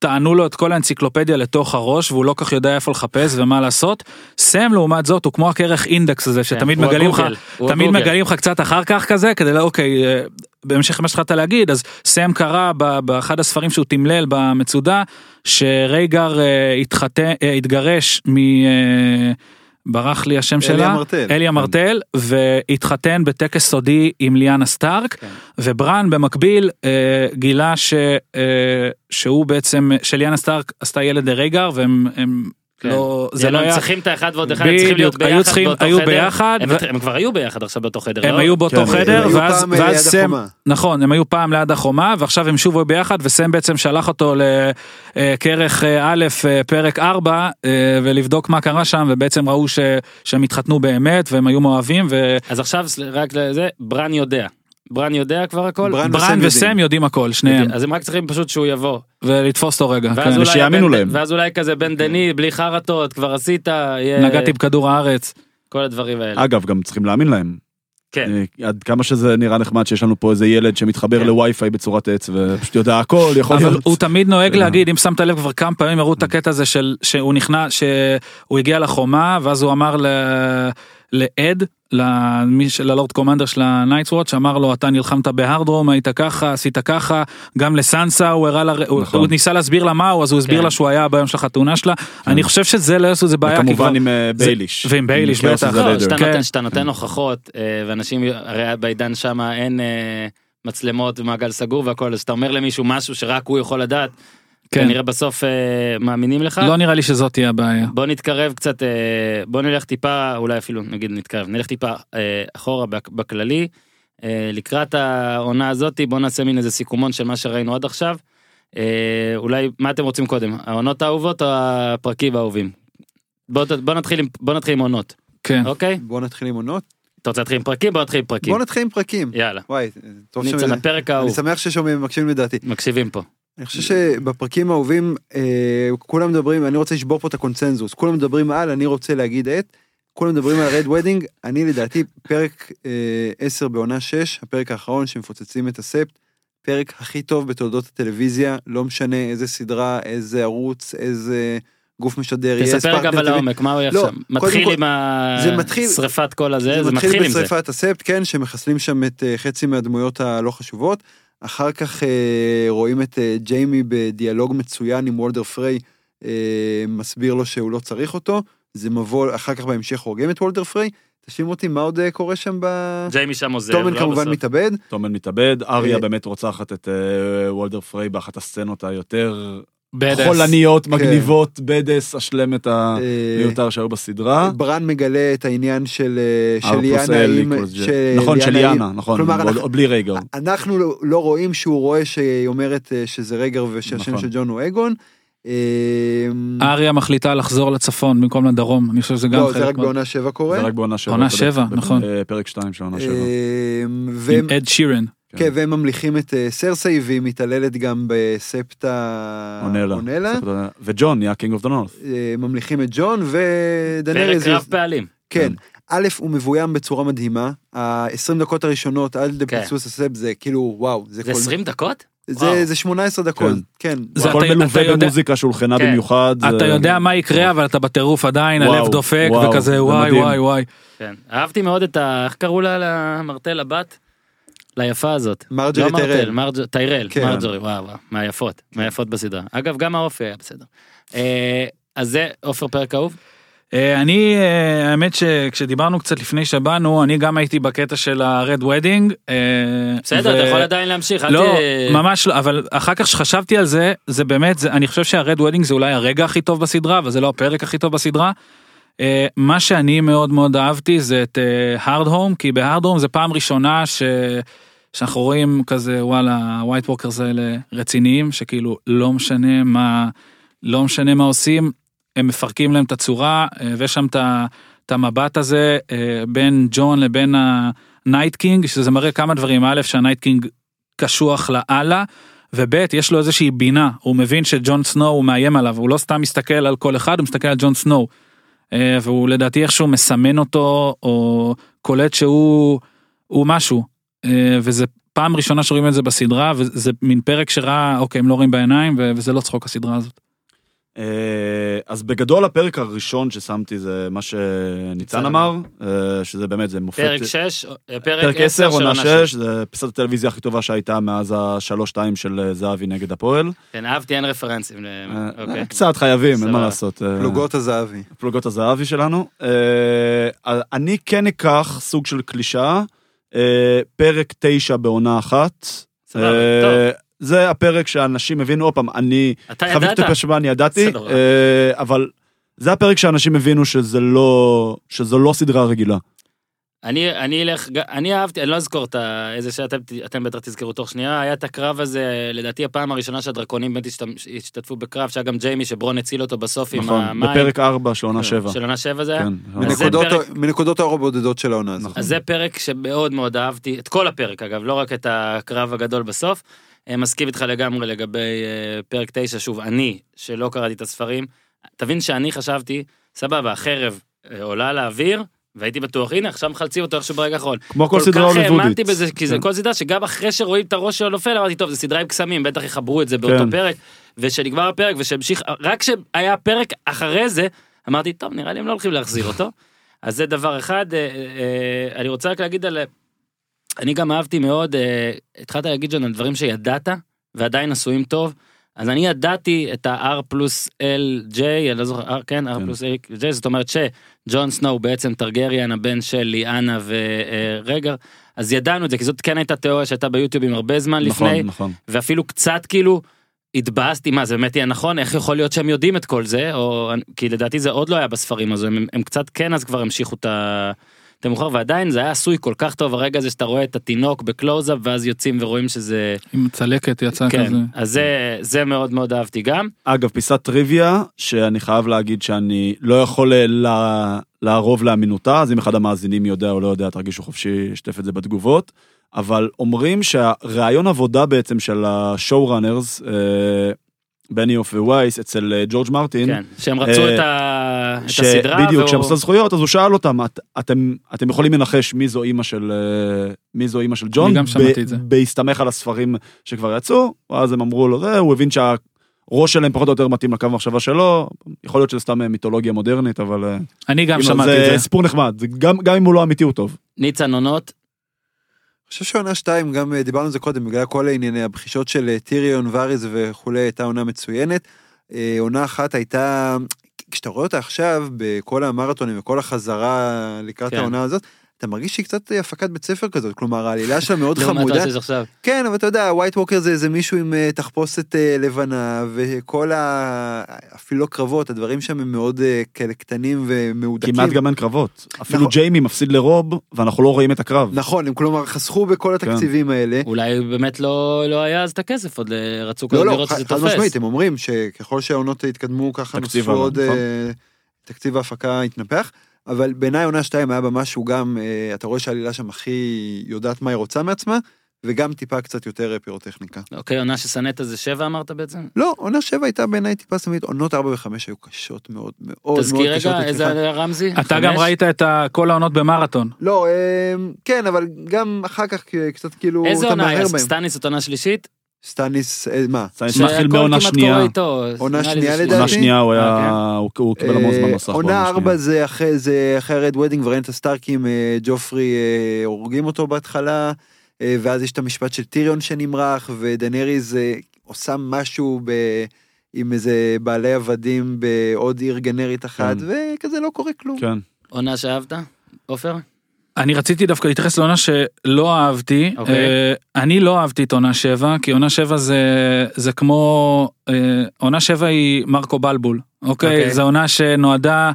טענו לו את כל האנציקלופדיה לתוך הראש והוא לא כך יודע איפה לחפש ומה לעשות. סם לעומת זאת הוא כמו הכרך אינדקס הזה שתמיד כן, מגלים לך תמיד. מגלים לך קצת אחר כך כזה כדי לא אוקיי אה, בהמשך למה שהתחלת להגיד אז סם קרא באחד הספרים שהוא תמלל במצודה שרייגר אה, התחתן אה, התגרש מ... ברח לי השם אלי שלה, המרטל. אלי המרטל, והתחתן בטקס סודי עם ליאנה סטארק, כן. וברן במקביל אה, גילה ש, אה, שהוא בעצם, שליאנה סטארק עשתה ילד לרייגר, והם הם כן. לא, זה זה לא היה, צריכים את האחד ועוד אחד, הם צריכים להיות היו ביחד צריכים- באותו היו חדר. ביחד, הם ו- הם כבר היו ביחד עכשיו באותו חדר, הם לא? היו באותו כן, חדר, היו ואז, אה, ואז ליד סם, החומה. נכון, הם היו פעם ליד החומה, ועכשיו הם שוב היו ביחד, וסם בעצם שלח אותו לכרך א', אה, פרק 4, ולבדוק מה קרה שם, ובעצם ראו ש, שהם התחתנו באמת, והם היו מאוהבים, ו... אז עכשיו רק לזה, ברן יודע. ברן יודע כבר הכל? ברן ברן וסם וסם יודעים. יודעים הכל, שניהם, אז הם רק צריכים פשוט שהוא יבוא. ולתפוס אותו רגע, כן. הבן- להם. ואז אולי כזה בן דני, בלי חרטות, כבר עשית, יהיה- נגעתי בכדור הארץ. כל הדברים האלה. אגב, גם צריכים להאמין להם. כן. אה, עד כמה שזה נראה נחמד שיש לנו פה איזה ילד שמתחבר כן. לווי-פיי בצורת עץ ופשוט יודע הכל, יכול אבל להיות. הוא תמיד נוהג כן. להגיד אם שמת לב כבר כמה פעמים הראו את הקטע הזה של שהוא נכנס שהוא הגיע לחומה ואז הוא אמר ל- לעד למי של ה lord commander של ה Night's Watch אמר לו אתה נלחמת בהארדהום היית ככה עשית ככה גם לסנסה הוא הראה לה הוא- נכון. הוא ניסה להסביר לה מה הוא אז הוא הסביר כן. לה שהוא היה ביום של החתונה שלה אני חושב שזה לא יעשו זה בעיה וכמובן עם אה, זה- בייליש. ועם בייליש, עם בטח. שאתה כן. נותן- שאתה נותן הוכחות, אה, ואנשים, הרי בעידן שם אין אה, מצלמות ומעגל סגור והכל, אז אתה אומר למישהו משהו שרק הוא יכול לדעת, כן. כנראה בסוף אה, מאמינים לך. לא נראה לי שזאת תהיה הבעיה. בוא נתקרב קצת, אה, בוא נלך טיפה, אולי אפילו נגיד נתקרב, נלך טיפה אה, אחורה בכללי. אה, לקראת העונה הזאתי בוא נעשה מין איזה סיכומון של מה שראינו עד עכשיו. אה, אולי מה אתם רוצים קודם העונות האהובות או הפרקים האהובים. בוא, בוא נתחיל עם בוא נתחיל עם עונות כן. אוקיי בוא נתחיל עם עונות. אתה רוצה להתחיל עם פרקים בוא נתחיל עם פרקים. בוא נתחיל עם פרקים. יאללה. וואי, טוב ניצן הפרק אני האהוב שמח ששומעים מקשיבים לדעתי. מקשיבים פה. אני חושב שבפרקים האהובים אה, כולם מדברים אני רוצה לשבור פה את הקונצנזוס כולם מדברים על אני רוצה להגיד את כולם מדברים על red wedding אני לדעתי פרק אה, 10 בעונה 6 הפרק האחרון שמפוצצים את הספטה. פרק הכי טוב בתולדות הטלוויזיה לא משנה איזה סדרה איזה ערוץ איזה גוף משדר יהיה, תספר גם על. העומק מה הוא יהיה לא, עכשיו. מתחיל עם זה מתחיל- השרפת כל הזה זה מתחיל עם זה. בשריפת הספט כן שמחסלים שם את אה, חצי מהדמויות הלא חשובות. אחר כך אה, רואים את אה, ג'יימי בדיאלוג מצוין עם וולדר פריי אה, מסביר לו שהוא לא צריך אותו זה מבוא אחר כך בהמשך הורגים את וולדר פריי. תשאירו אותי מה עוד קורה שם ב... ג'יימי שם עוזב. טומן לא כמובן בסוף. מתאבד תומן מתאבד, אריה באמת רוצחת את וולדר פריי באחת הסצנות היותר. חולניות, כן. מגניבות, בדס, השלמת אה, המיותר שהיו בסדרה. ברן מגלה את העניין של אה, פלוס ליאנה L עם- נכון, של ליאנה, נכון, כלומר, עוד- אנחנו- עוד בלי רייגר. אנחנו לא- לא רואים שהוא רואה שהיא אומרת אה, שזה רגר ושהשם נכון. של ג'ון הוא אגון. אה, אריה מחליטה לחזור לצפון במקום לדרום אני חושב שזה גם לא, זה חלק רק מה- בעונה שבע קורה. זה רק בעונה שבע. עונה אתה יודע, שבע, בפ- נכון. אה, פרק 2 של עונה שבע. אה, והם, עם אד שירן. כן, והם ממליכים את אה, סרסי והיא מתעללת גם בספטה אונלה. אונלה. וג'ון נהיה king of the north. ממליכים את ג'ון ודנרי פרק. רב פעלים. כן. א', הוא מבוים בצורה מדהימה, ה-20 דקות הראשונות עד לביסוס הספטה זה כאילו וואו, זה זה כל- 20 דקות? זה. זה 18 דקות, כן. זה הכל מלווה במוזיקה שהולחנה כן. במיוחד. אתה זה- יודע מה יקרה אבל אתה בטירוף עדיין וואו, הלב דופק וואו, וכזה זה וואי. וואי וואי. כן. אהבתי מאוד את ה... איך קראו לה למרטל הבת? ליפה הזאת. מרג'ורי לא מרטל, טיירל. מרג'- טיירל, כן. מרג'ורי, וואו וואו, מהיפות, מהיפות בסדרה. אגב, גם האופי היה בסדר. אה, אז זה עופר פרק אהוב? אה, אני אה, האמת שכשדיברנו קצת לפני שבאנו אני גם הייתי בקטע של ה red wedding. בסדר, אתה יכול עדיין להמשיך, לא, תהיה- ממש לא, אבל אחר כך שחשבתי על זה, זה באמת, זה, אני חושב שה red wedding זה אולי הרגע הכי טוב בסדרה, אבל זה לא הפרק הכי טוב בסדרה. מה שאני מאוד מאוד אהבתי זה את Hardhome, כי ב Hardhome זה פעם ראשונה ש... שאנחנו רואים כזה וואלה white walkers האלה רציניים שכאילו לא משנה מה לא משנה מה עושים הם מפרקים להם את הצורה אה, ויש שם את המבט הזה אה, בין ג'ון לבין ה night king שזה מראה כמה דברים. א' שה night king קשוח לאללה וב' יש לו איזושהי בינה. הוא מבין שג'ון סנואו הוא מאיים עליו. הוא לא סתם מסתכל על כל אחד הוא מסתכל על ג'ון סנואו. אה, והוא לדעתי איכשהו מסמן אותו או קולט שהוא הוא משהו וזה פעם ראשונה שרואים את זה בסדרה וזה מין פרק שראה אוקיי הם לא רואים בעיניים וזה לא צחוק הסדרה הזאת. אה, אז בגדול הפרק הראשון ששמתי זה מה שניצן ניצן אמר, אה, שזה באמת, זה מופת. פרק 6, פרק פרק 10, 10 של עונה עונה 6, זה פיסת הטלוויזיה הכי טובה שהייתה מאז השלוש-שתיים של אה, זהבי נגד הפועל. כן, אהבתי, אין רפרנסים. אה, אוקיי. קצת חייבים, אין. מה לעשות. אה, פלוגות הזהבי. פלוגות הזהבי שלנו. אה, אני כן אקח סוג של קלישאה, אה, פרק 9 בעונה אחת. סבבה, אה, טוב. זה הפרק שאנשים הבינו, עוד פעם, אני אתה ידעת? את הפרשמה, אני ידעתי. אה, אבל זה הפרק שאנשים הבינו שזה לא, שזו לא סדרה רגילה. אני אני אלך אני אהבתי אני לא אזכור את איזה שאתם אתם בטח תזכרו תוך שנייה היה את הקרב הזה לדעתי הפעם הראשונה שהדרקונים באמת השת- השתתפו בקרב שהיה גם ג'יימי שברון הציל אותו בסוף עם נכון, המים. בפרק 4 של עונה 7. של עונה 7 זה היה. כן. מנקודות פרק- ה- מנקודות האור הבודדות של העונה הזאת. נכון. אז זה פרק שמאוד מאוד אהבתי את כל הפרק אגב לא רק את הקרב הגדול בסוף. אה, מסכים איתך לגמרי לגבי אה, פרק 9 שוב אני שלא קראתי את הספרים תבין שאני חשבתי סבבה החרב אה, עולה לאוויר והייתי בטוח הנה עכשיו מחלצים אותו איכשהו ברגע האחרון. כמו כל כל סדרה כך הוליוודית. האמנתי בזה כי זה כן. כל סדרה שגם אחרי שרואים את הראש שלו נופל אמרתי טוב זה סדרה עם קסמים בטח יחברו את זה באותו כן. פרק ושנגמר הפרק ושהמשיך רק שהיה פרק אחרי זה אמרתי טוב נראה לי הם לא הולכים להחזיר אותו. אז זה דבר אחד אה, אה, אני רוצה רק להגיד על אני גם אהבתי מאוד אה, התחלת להגיד ג'ון על דברים שידעת ועדיין עשויים טוב. אז אני ידעתי את ה-R פלוס LJ, אני לא זוכר, R, כן, R כן. פלוס L=J, זאת אומרת שג'ון סנואו בעצם טרגריאן, הבן של ליאנה ורייגר, אז ידענו את זה, כי זאת כן הייתה תיאוריה שהייתה ביוטיובים הרבה זמן נכון, לפני, נכון. ואפילו קצת כאילו התבאסתי, מה זה באמת יהיה נכון, איך יכול להיות שהם יודעים את כל זה, או כי לדעתי זה עוד לא היה בספרים, אז הם, הם קצת כן אז כבר המשיכו את ה... את המאוחר ועדיין זה היה עשוי כל כך טוב הרגע הזה שאתה רואה את התינוק בקלוזאפ ואז יוצאים ורואים שזה עם צלקת יצא כן כזה. אז זה זה מאוד מאוד אהבתי גם אגב, פיסת טריוויה, שאני חייב להגיד שאני לא יכול אה, לה- לערוב לאמינותה, אז אם אחד המאזינים יודע או לא יודע, תרגישו חופשי לשתף את זה בתגובות. אבל אומרים שהרעיון עבודה בעצם של השואו-ראנרס, אה, בניוף ווייס, אצל אה, ג'ורג' מרטין, כן שהם רצו אה, את ה- את ש- הסדרה בדיוק, והוא- כשהם עשו זכויות, אז הוא שאל אותם, "את- אתם, אתם יכולים לנחש מי זו אימא של, אה, מי זו אימא של ג'ון? אני גם שמעתי את זה. בהסתמך על הספרים שכבר יצאו, ואז הם אמרו לו זה, הוא הבין שהראש שלהם פחות או יותר מתאים לקו המחשבה שלו, יכול להיות שזה סתם מיתולוגיה מודרנית, אבל אני גם אם שמעתי זה את זה. סיפור נחמד, זה גם, גם אם הוא לא אמיתי הוא טוב. ניצן עונות חושב שעונה שתיים, גם אה, דיברנו על זה קודם, בגלל כל הענייני הבחישות של אה, טיריון ואריז וכולי, הייתה עונה מצוינת. אה, עונה אחת הייתה, כשאתה רואה אותה עכשיו, בכל המרתונים וכל החזרה לקראת כן. העונה הזאת, אתה מרגיש שהיא קצת אה, הפקת בית ספר כזאת, כלומר העלילה שלה מאוד חמודה. כן, אבל אתה יודע, ווייט ווקר זה איזה מישהו עם אה, תחפושת אה, לבנה, וכל ה... אפילו לא קרבות, הדברים שם הם מאוד כאלה קטנים ומהודקים. כמעט גם אין קרבות. אפילו נכון. ג'יימי מפסיד לרוב, ואנחנו לא רואים את הקרב. נכון, הם כלומר חסכו בכל כן. התקציבים האלה. אולי באמת לא לא היה אז את הכסף עוד רצו לא, לא, לראות חד שזה חד תופס. משמעית, הם אומרים שככל שהעונות התקדמו ככה נוספו עוד, נכון. תקציב ההפקה התנפח, אבל בעיניי עונה 2 היה בה משהו גם, אה, אתה רואה שהעלילה שם הכי יודעת מה היא רוצה מעצמה, וגם טיפה קצת יותר אה, פירוטכניקה. אוקיי עונה ששנאת זה שבע אמרת בעצם? לא, עונה 7 הייתה בעיניי טיפה סמית, עונות 4 ו-5 היו קשות מאוד מאוד מאוד תזכיר קשות רגע איזה. היה רמזי? אתה גם? ראית את כל העונות במרתון. לא, אה, כן, אבל גם אחר כך קצת כאילו, איזה עונה. סטניס זאת עונה שלישית? סטניס, אה, מה? זה מתחיל בעונה שנייה. עונה שנייה זה לדעתי? עונה שנייה הוא אה, היה, הוא- הוא קיבל המון זמן אה, מסך. עונה בעונה 4 שנייה. זה אחרי זה אחרי ה red wedding וראינו את הסטארקים אה, ג'ופרי אה, הורגים אותו בהתחלה אה, ואז יש את המשפט של טיריון שנמרח ודנריס אה, עושה משהו ב... עם איזה בעלי עבדים בעוד עיר גנרית אחת כן. וכזה לא קורה כלום. כן. עונה שאהבת? עופר? אני רציתי דווקא להתייחס לעונה שלא אהבתי. אוקיי. אה, אני לא אהבתי את עונה 7, כי עונה 7 זה, זה כמו... אה, עונה 7 היא מרקו בלבול, אוקיי? אוקיי. זו עונה שנועדה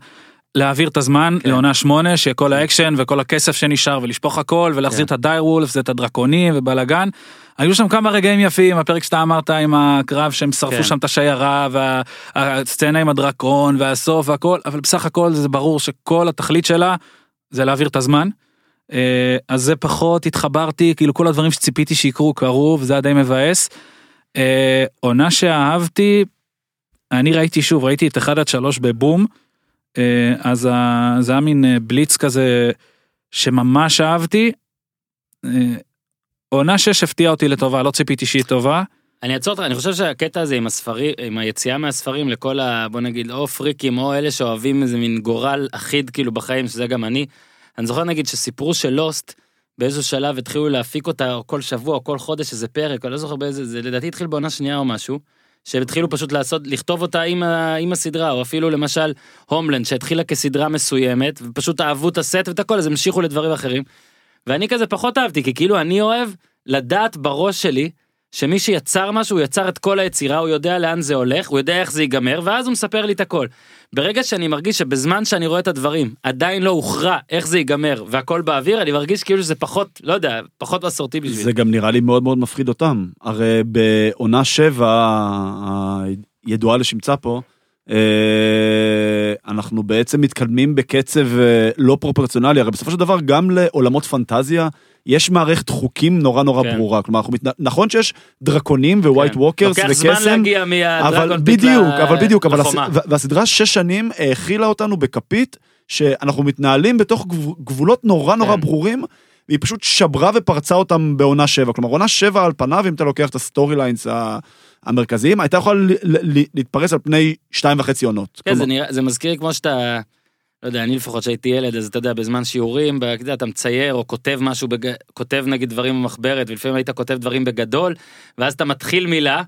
להעביר את הזמן כן. לעונה שמונה, שכל האקשן וכל הכסף שנשאר ולשפוך הכל ולהחזיר כן. את ה dire wolf ואת הדרקונים ובלאגן. היו שם כמה רגעים יפים, הפרק שאתה אמרת עם הקרב שהם שרפו כן. שם את השיירה והסצנה עם הדרקון והסוף והכל, אבל בסך הכל זה ברור שכל התכלית שלה זה להעביר את הזמן. אה, אז זה פחות התחברתי, כאילו כל הדברים שציפיתי שיקרו קרו וזה היה די מבאס. אה, עונה שאהבתי, אני ראיתי שוב, ראיתי את 1 עד 3 בבום, אה, אז זה היה מין בליץ כזה שממש אהבתי. אה, עונה 6 הפתיעה אותי לטובה, לא ציפיתי שהיא טובה. אני אעצור אותך, אני חושב שהקטע הזה עם הספרים, עם היציאה מהספרים לכל ה... בוא נגיד, או פריקים או אלה שאוהבים איזה מין גורל אחיד כאילו בחיים, שזה גם אני. אני זוכר נגיד שסיפרו של לוסט, באיזשהו שלב התחילו להפיק אותה או כל שבוע כל חודש איזה פרק, אני לא זוכר באיזה, זה לדעתי התחיל בעונה שנייה או משהו. שהתחילו פשוט לעשות, לכתוב אותה עם, ה, עם הסדרה, או אפילו למשל הומלנד שהתחילה כסדרה מסוימת, ופשוט אהבו את הסט ואת הכל, אז המשיכו לדברים אחרים. ואני כזה פחות אהבתי, כי כאילו אני אוהב לדעת בראש שלי, שמי שיצר משהו, הוא יצר את כל היצירה, הוא יודע לאן זה הולך, הוא יודע איך זה ייגמר, ואז הוא מספר לי את הכל. ברגע שאני מרגיש שבזמן שאני רואה את הדברים, עדיין לא הוכרע איך זה ייגמר, והכל באוויר, אני מרגיש כאילו שזה פחות, לא יודע, פחות מסורתי בשבילי. זה גם נראה לי מאוד מאוד מפחיד אותם. הרי בעונה שבע, הידועה לשמצה פה, אה, אנחנו בעצם מתקדמים בקצב אה, לא פרופורציונלי, הרי בסופו של דבר גם לעולמות פנטזיה יש מערכת חוקים נורא נורא כן. ברורה, כלומר אנחנו מתנ... נכון שיש דרקונים white כן. walkers לוקח זמן וקסם, להגיע מה Dragon אבל בדיוק, ל- אבל בדיוק, אבל הס... והסדרה שש שנים האכילה אותנו בכפית, שאנחנו מתנהלים בתוך גב- גבולות נורא נורא כן. ברורים, והיא פשוט שברה ופרצה אותם בעונה שבע. כלומר, עונה שבע על פניו, אם אתה לוקח את ה story lines המרכזיים, הייתה יכולה להתפרס על פני שתיים וחצי עונות. כן, זה, כלומר, נראה, זה מזכיר כמו שאתה, לא יודע, אני לפחות שהייתי ילד, אז אתה יודע, בזמן שיעורים, אתה מצייר או כותב משהו, בג... כותב נגיד דברים במחברת, ולפעמים היית כותב דברים בגדול, ואז אתה מתחיל מילה.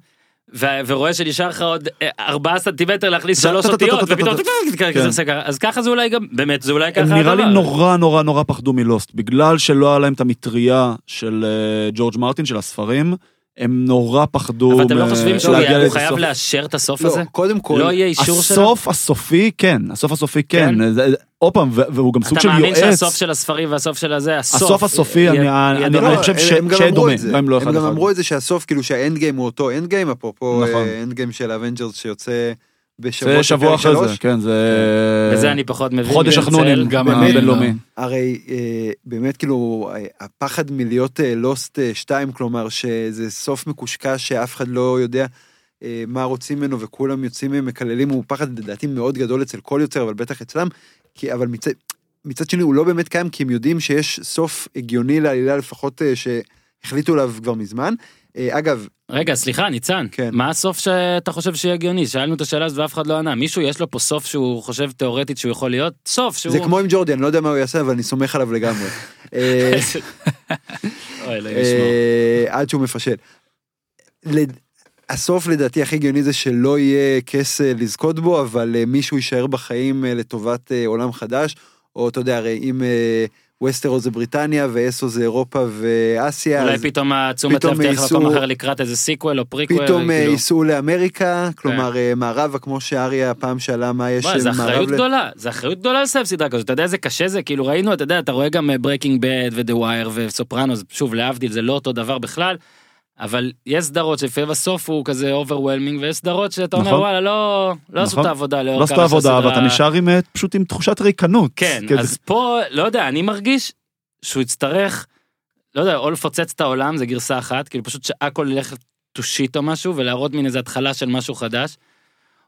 ו- ורואה שנשאר לך עוד אה, ארבעה סנטימטר להכניס זה- שלוש טה- טה- אותיות טה- טה- ופתאום. אז ככה זה אולי גם באמת זה אולי ככה נראה לי. נורא נורא נורא פחדו מלוסט, בגלל שלא היה להם את המטריה של אה, ג'ורג' מרטין, של הספרים, הם נורא פחדו אבל אתם לא חושבים שהוא חייב. לאשר את הסוף לא, הזה? קודם כל, לא יהיה אישור שלו? הסוף הסופי כן, הסוף הסופי כן, כן? זה- עוד פעם, והוא גם סוג אתה של מאמין יועץ. שהסוף של הספרים והסוף של הזה, הסוף, הסוף הסופי, אני- לא, חושב גם שיהיה אמרו דומה, לא הם גם אחד. אמרו את זה שהסוף, כאילו שה end game הוא אותו end game, אפרופו נכון. Endgame של האבנג'רס שיוצא בשבוע זה שבוע אחרי שלוש. זה, כן, זה... בזה אני פחות מבין. חודש. החנונים, גם באמת, הבינלאומי. הרי אה, באמת כאילו אה, הפחד מלהיות לוסט 2 כלומר שזה סוף מקושקש שאף אחד לא יודע אה, מה רוצים ממנו וכולם יוצאים מקללים הוא פחד לדעתי מאוד גדול אצל כל יוצר אבל בטח אצלם כי אבל מצד, מצד שני הוא לא באמת קיים כי הם יודעים שיש סוף הגיוני לעלילה לפחות אה, שהחליטו עליו כבר מזמן. אה, אגב רגע, סליחה, ניצן, כן. מה הסוף שאתה חושב שיהיה הגיוני? שאלנו את השאלה הזאת ואף אחד לא ענה. מישהו יש לו פה סוף שהוא חושב תאורטית שהוא יכול להיות? סוף שהוא... זה כמו עם ג'ורדי אני לא יודע מה הוא יעשה אבל אני סומך עליו לגמרי. אה. אה, עד שהוא מפשל. הסוף לדעתי הכי הגיוני זה שלא יהיה כס לזכות בו, אבל מישהו יישאר בחיים לטובת עולם חדש, או אתה יודע, הרי אם ווסטרוס זה בריטניה ואסוס זה אירופה ואסיה, אולי פתאום התשומת לב תלך ייסעו- למקום אחר לקראת איזה sequel או פריקוול. פתאום אה, כאילו. ייסעו לאמריקה, כלומר אה, מערבה, כמו שאריה הפעם שאלה מה יש זה אה, מערב אחריות גדולה, זה אחריות גדולה לסיים סדרה כזאת, אתה יודע איזה קשה זה, כאילו ראינו, אתה יודע, אתה רואה גם Breaking Bad ו The Wire וסופרנוס, שוב להבדיל זה לא אותו דבר בכלל, אבל יש סדרות שלפעמים הסוף הוא כזה overwhelming, ויש סדרות שאתה אומר נכון. וואלה לא, לא עשו נכון. את העבודה לאור לא כמה שהסדרה- ואתה נשאר עם אה, פשוט עם תחושת ריקנות. כן, כזה. אז פה, לא יודע, אני מרגיש שהוא יצטרך, לא יודע, או לפוצץ את העולם, זה גרסה אחת, כאילו פשוט שהכל ילך to shit או משהו, ולהראות מין איזה התחלה של משהו חדש,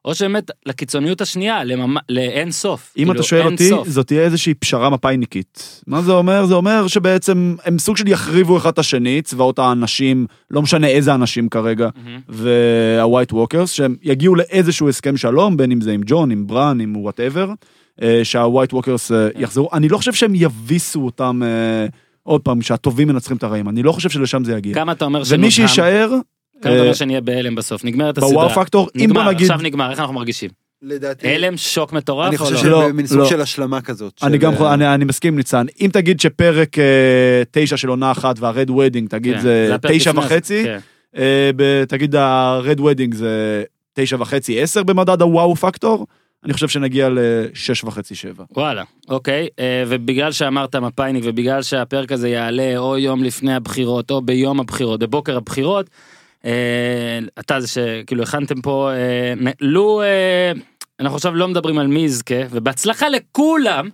או שבאמת לקיצוניות השנייה, לממ... לאין סוף. אם כאילו, אתה שואל אותי, סוף. זאת תהיה איזושהי פשרה מפא"יניקית. מה זה אומר? זה אומר שבעצם הם סוג של יחריבו אחד את השני, צבאות האנשים, לא משנה איזה אנשים כרגע, מהמם. וה White Walkers, שהם יגיעו לאיזשהו הסכם שלום, בין אם זה עם ג'ון, עם בראן, עם whatever, שה White Walkers יחזרו. אני לא חושב שהם יביסו אותם, אה, עוד פעם, שהטובים מנצחים את הרעים. אני לא חושב שלשם זה יגיע. כמה אתה אומר ומי שנודהם? שיישאר, כמה אתה אומר אה, שנהיה בהלם בסוף? נגמרת הסדרה. ב wow factor, אם בוא נגיד, עכשיו נגמר, איך אנחנו מרגישים? לדעתי, הלם, שוק מטורף אני חושב לא? שהם במין סוג לא. של השלמה כזאת. אני גם, אה, אני, אני מסכים ניצן, אם תגיד שפרק אה, תשע של עונה אחת וה Red Wedding, תגיד כן, זה הפרק תשע לפני זה, וחצי, כן. אה, ב- תגיד ה Red Wedding זה תשע וחצי עשר במדד ה wow factor, אני חושב שנגיע לשש וחצי שבע. וואלה, אוקיי, אה, ובגלל שאמרת מפאיניק ובגלל שהפרק הזה יעלה או יום לפני הבחירות או ביום הבחירות, בבוקר הבחירות, אה, אתה זה שכאילו הכנתם פה, אה, לו, אה, אנחנו עכשיו לא מדברים על מי יזכה, ובהצלחה לכולם,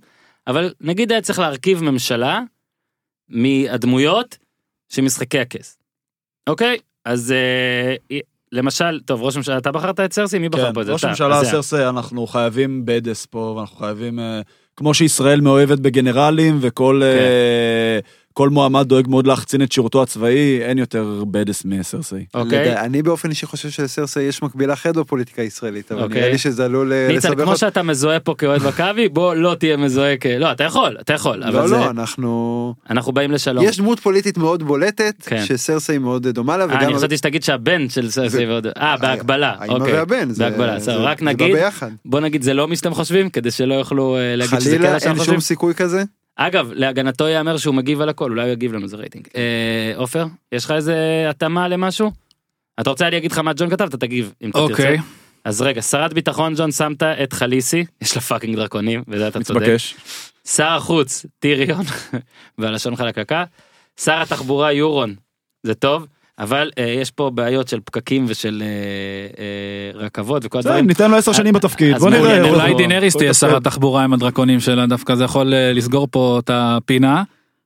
אבל נגיד היה צריך להרכיב ממשלה מהדמויות של משחקי הכס. אוקיי? אז אה, למשל, טוב, ראש ממשלה, אתה בחרת את סרסי? מי בחר כן, פה את זה? ראש. הממשלה סרסי, אנחנו חייבים בדס פה, ואנחנו חייבים, אה, כמו שישראל מאוהבת בגנרלים, וכל כן. אה, כל מועמד דואג מאוד להחצין את שירותו הצבאי, אין יותר בדס מסרסי. אוקיי. אני באופן אישי חושב שלסרסי יש מקבילה אחרת בפוליטיקה הישראלית, אבל אוקיי. נראה לי שזה עלול אה, ניצן, לסבך כמו אותך. שאתה מזוהה פה כאוהד מכבי, בוא לא תהיה מזוהה כ... לא, אתה יכול, אתה יכול, אבל לא, זה... לא, אנחנו... אנחנו באים לשלום. יש דמות פוליטית מאוד בולטת, כן. שסרסי מאוד דומה לה, אה, וגם... אני חשבתי שתגיד שהבן של סרסי ועוד... אה, בהקבלה, האמא אוקיי. והבן, זה- בהקבלה, בסדר, רק זה בא נגיד, ביחד. בוא נגיד זה לא מי שאתם חושבים, כדי שלא יוכלו אה, להגיד שזה כן חלילה מה שאנחנו אין חושבים. שום סיכוי כזה. אגב, להגנתו ייאמר שהוא מגיב על הכל, אולי הוא יגיב לנו, זה רייטינג. אה, עופר, יש לך איזה התאמה למשהו? אתה רוצה אני אגיד לך מה ג'ון כתב, אתה תגיב, אם אתה תרצה. אוקיי. אז רגע, שרת ביטחון ג'ון שמת את חליסי, יש לה fucking דרקונים, וזה אתה צודק. מתבקש. שר החוץ טיריון והלשון חלקקה, שר התחבורה יורון זה טוב אבל אה, יש פה בעיות של פקקים ושל אה, אה, רכבות וכל בסדר, הדברים. ניתן לו עשר שנים בתפקיד, בוא נראה. אולי בוא תהיה נטפל. שרת תחבורה עם הדרקונים שלה, דווקא זה יכול אה, לסגור פה את הפינה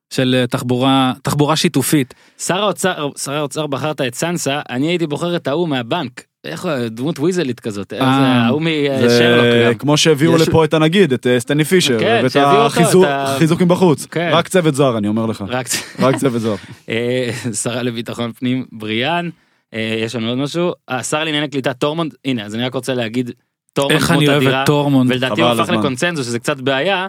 של אה, תחבורה, תחבורה שיתופית. שר האוצר שר האוצר בחרת את סנסה אני הייתי בוחר את ההוא מהבנק. איך הוא דמות ויזלית כזאת אה, אה. ההוא משרלוק גם. כמו שהביאו לפה את הנגיד, את אה, סטני פישר, כן, ואת שהביאו אותו, החיזוק- את ה- חיזוקים בחוץ. כן. רק צוות זר, אני אומר לך. רק צוות זר. אה, שרה לביטחון פנים בריאן אה, יש לנו עוד משהו השר לענייני קליטה טורמונד הנה אז אני רק רוצה להגיד טורמונד איך אני אוהב את טורמונד. ולדעתי הוא הפך. לקונצנזוס שזה קצת בעיה.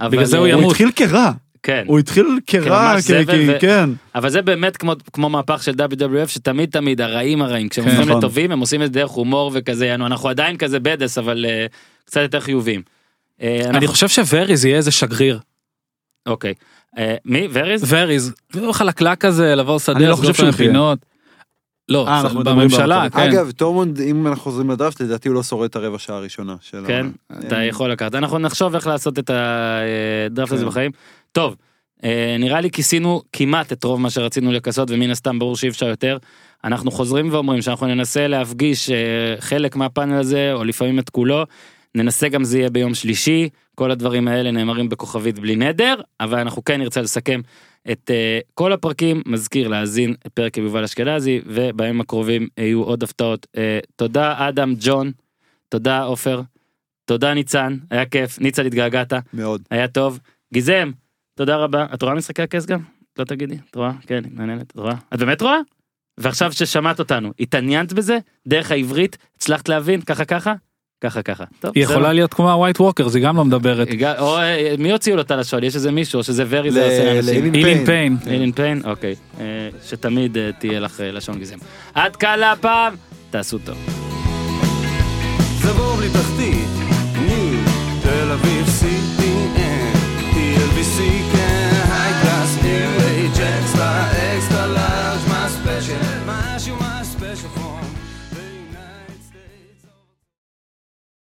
אבל, בגלל זה הוא אה, ימות. הוא התחיל כרע, כן. הוא התחיל כרע, ממש כי- זבל כי- ו- כן. אבל זה באמת כמו כמו מהפך של WWF שתמיד תמיד הרעים הרעים כשהם כן, הופכים נכון. לטובים הם עושים את זה דרך הומור וכזה יענו אנחנו עדיין כזה badass אבל אה, קצת יותר חיובים. אני אנחנו- חושב שווריז יהיה איזה שגריר. אוקיי. אה, מי וריז? וריז, הוא חלקלק כזה, לבוא לסדר, אני לא חושב שהוא. פינות. לא, אנחנו בממשלה, כן. אגב, טורמונד, אם אנחנו חוזרים לדראפט, לדעתי הוא לא שורד את הרבע שעה הראשונה כן, אתה יכול לקחת. אנחנו נחשוב איך לעשות את הדראפט הזה כן. בחיים. טוב, אה, נראה לי כיסינו כמעט את רוב מה שרצינו לכסות ומן הסתם ברור שאי אפשר יותר. אנחנו חוזרים ואומרים שאנחנו ננסה להפגיש אה, חלק מהפאנל הזה או לפעמים את כולו. ננסה גם זה יהיה ביום שלישי. כל הדברים האלה נאמרים בכוכבית בלי נדר אבל אנחנו כן נרצה לסכם את uh, כל הפרקים. מזכיר להאזין פרק עם יובל אשכנזי ובימים הקרובים יהיו עוד הפתעות. uh, תודה אדם ג'ון. תודה עופר. תודה ניצן. היה כיף. ניצן התגעגעת. מאוד. היה טוב. גיזם תודה רבה. את רואה משחקי הכס גם? לא תגידי? את רואה? כן מעניינת. את רואה? את באמת רואה? ועכשיו ששמעת אותנו התעניינת בזה? דרך העברית? הצלחת להבין? ככה ככה? ככה ככה. טוב, היא. יכולה להיות כמו הווייט ווקר, היא גם לא מדברת. או מי הוציאו לו את הלשון יש איזה מישהו או שזה ורי זה ל- עושה לאנשים. לאילין אילין פיין. אילין פיין? אוקיי. אה, שתמיד אה, תהיה לך אה, לשון גזם. עד כאן להפעם. תעשו טוב. זה בור בלי תחתית, ניו תל אביב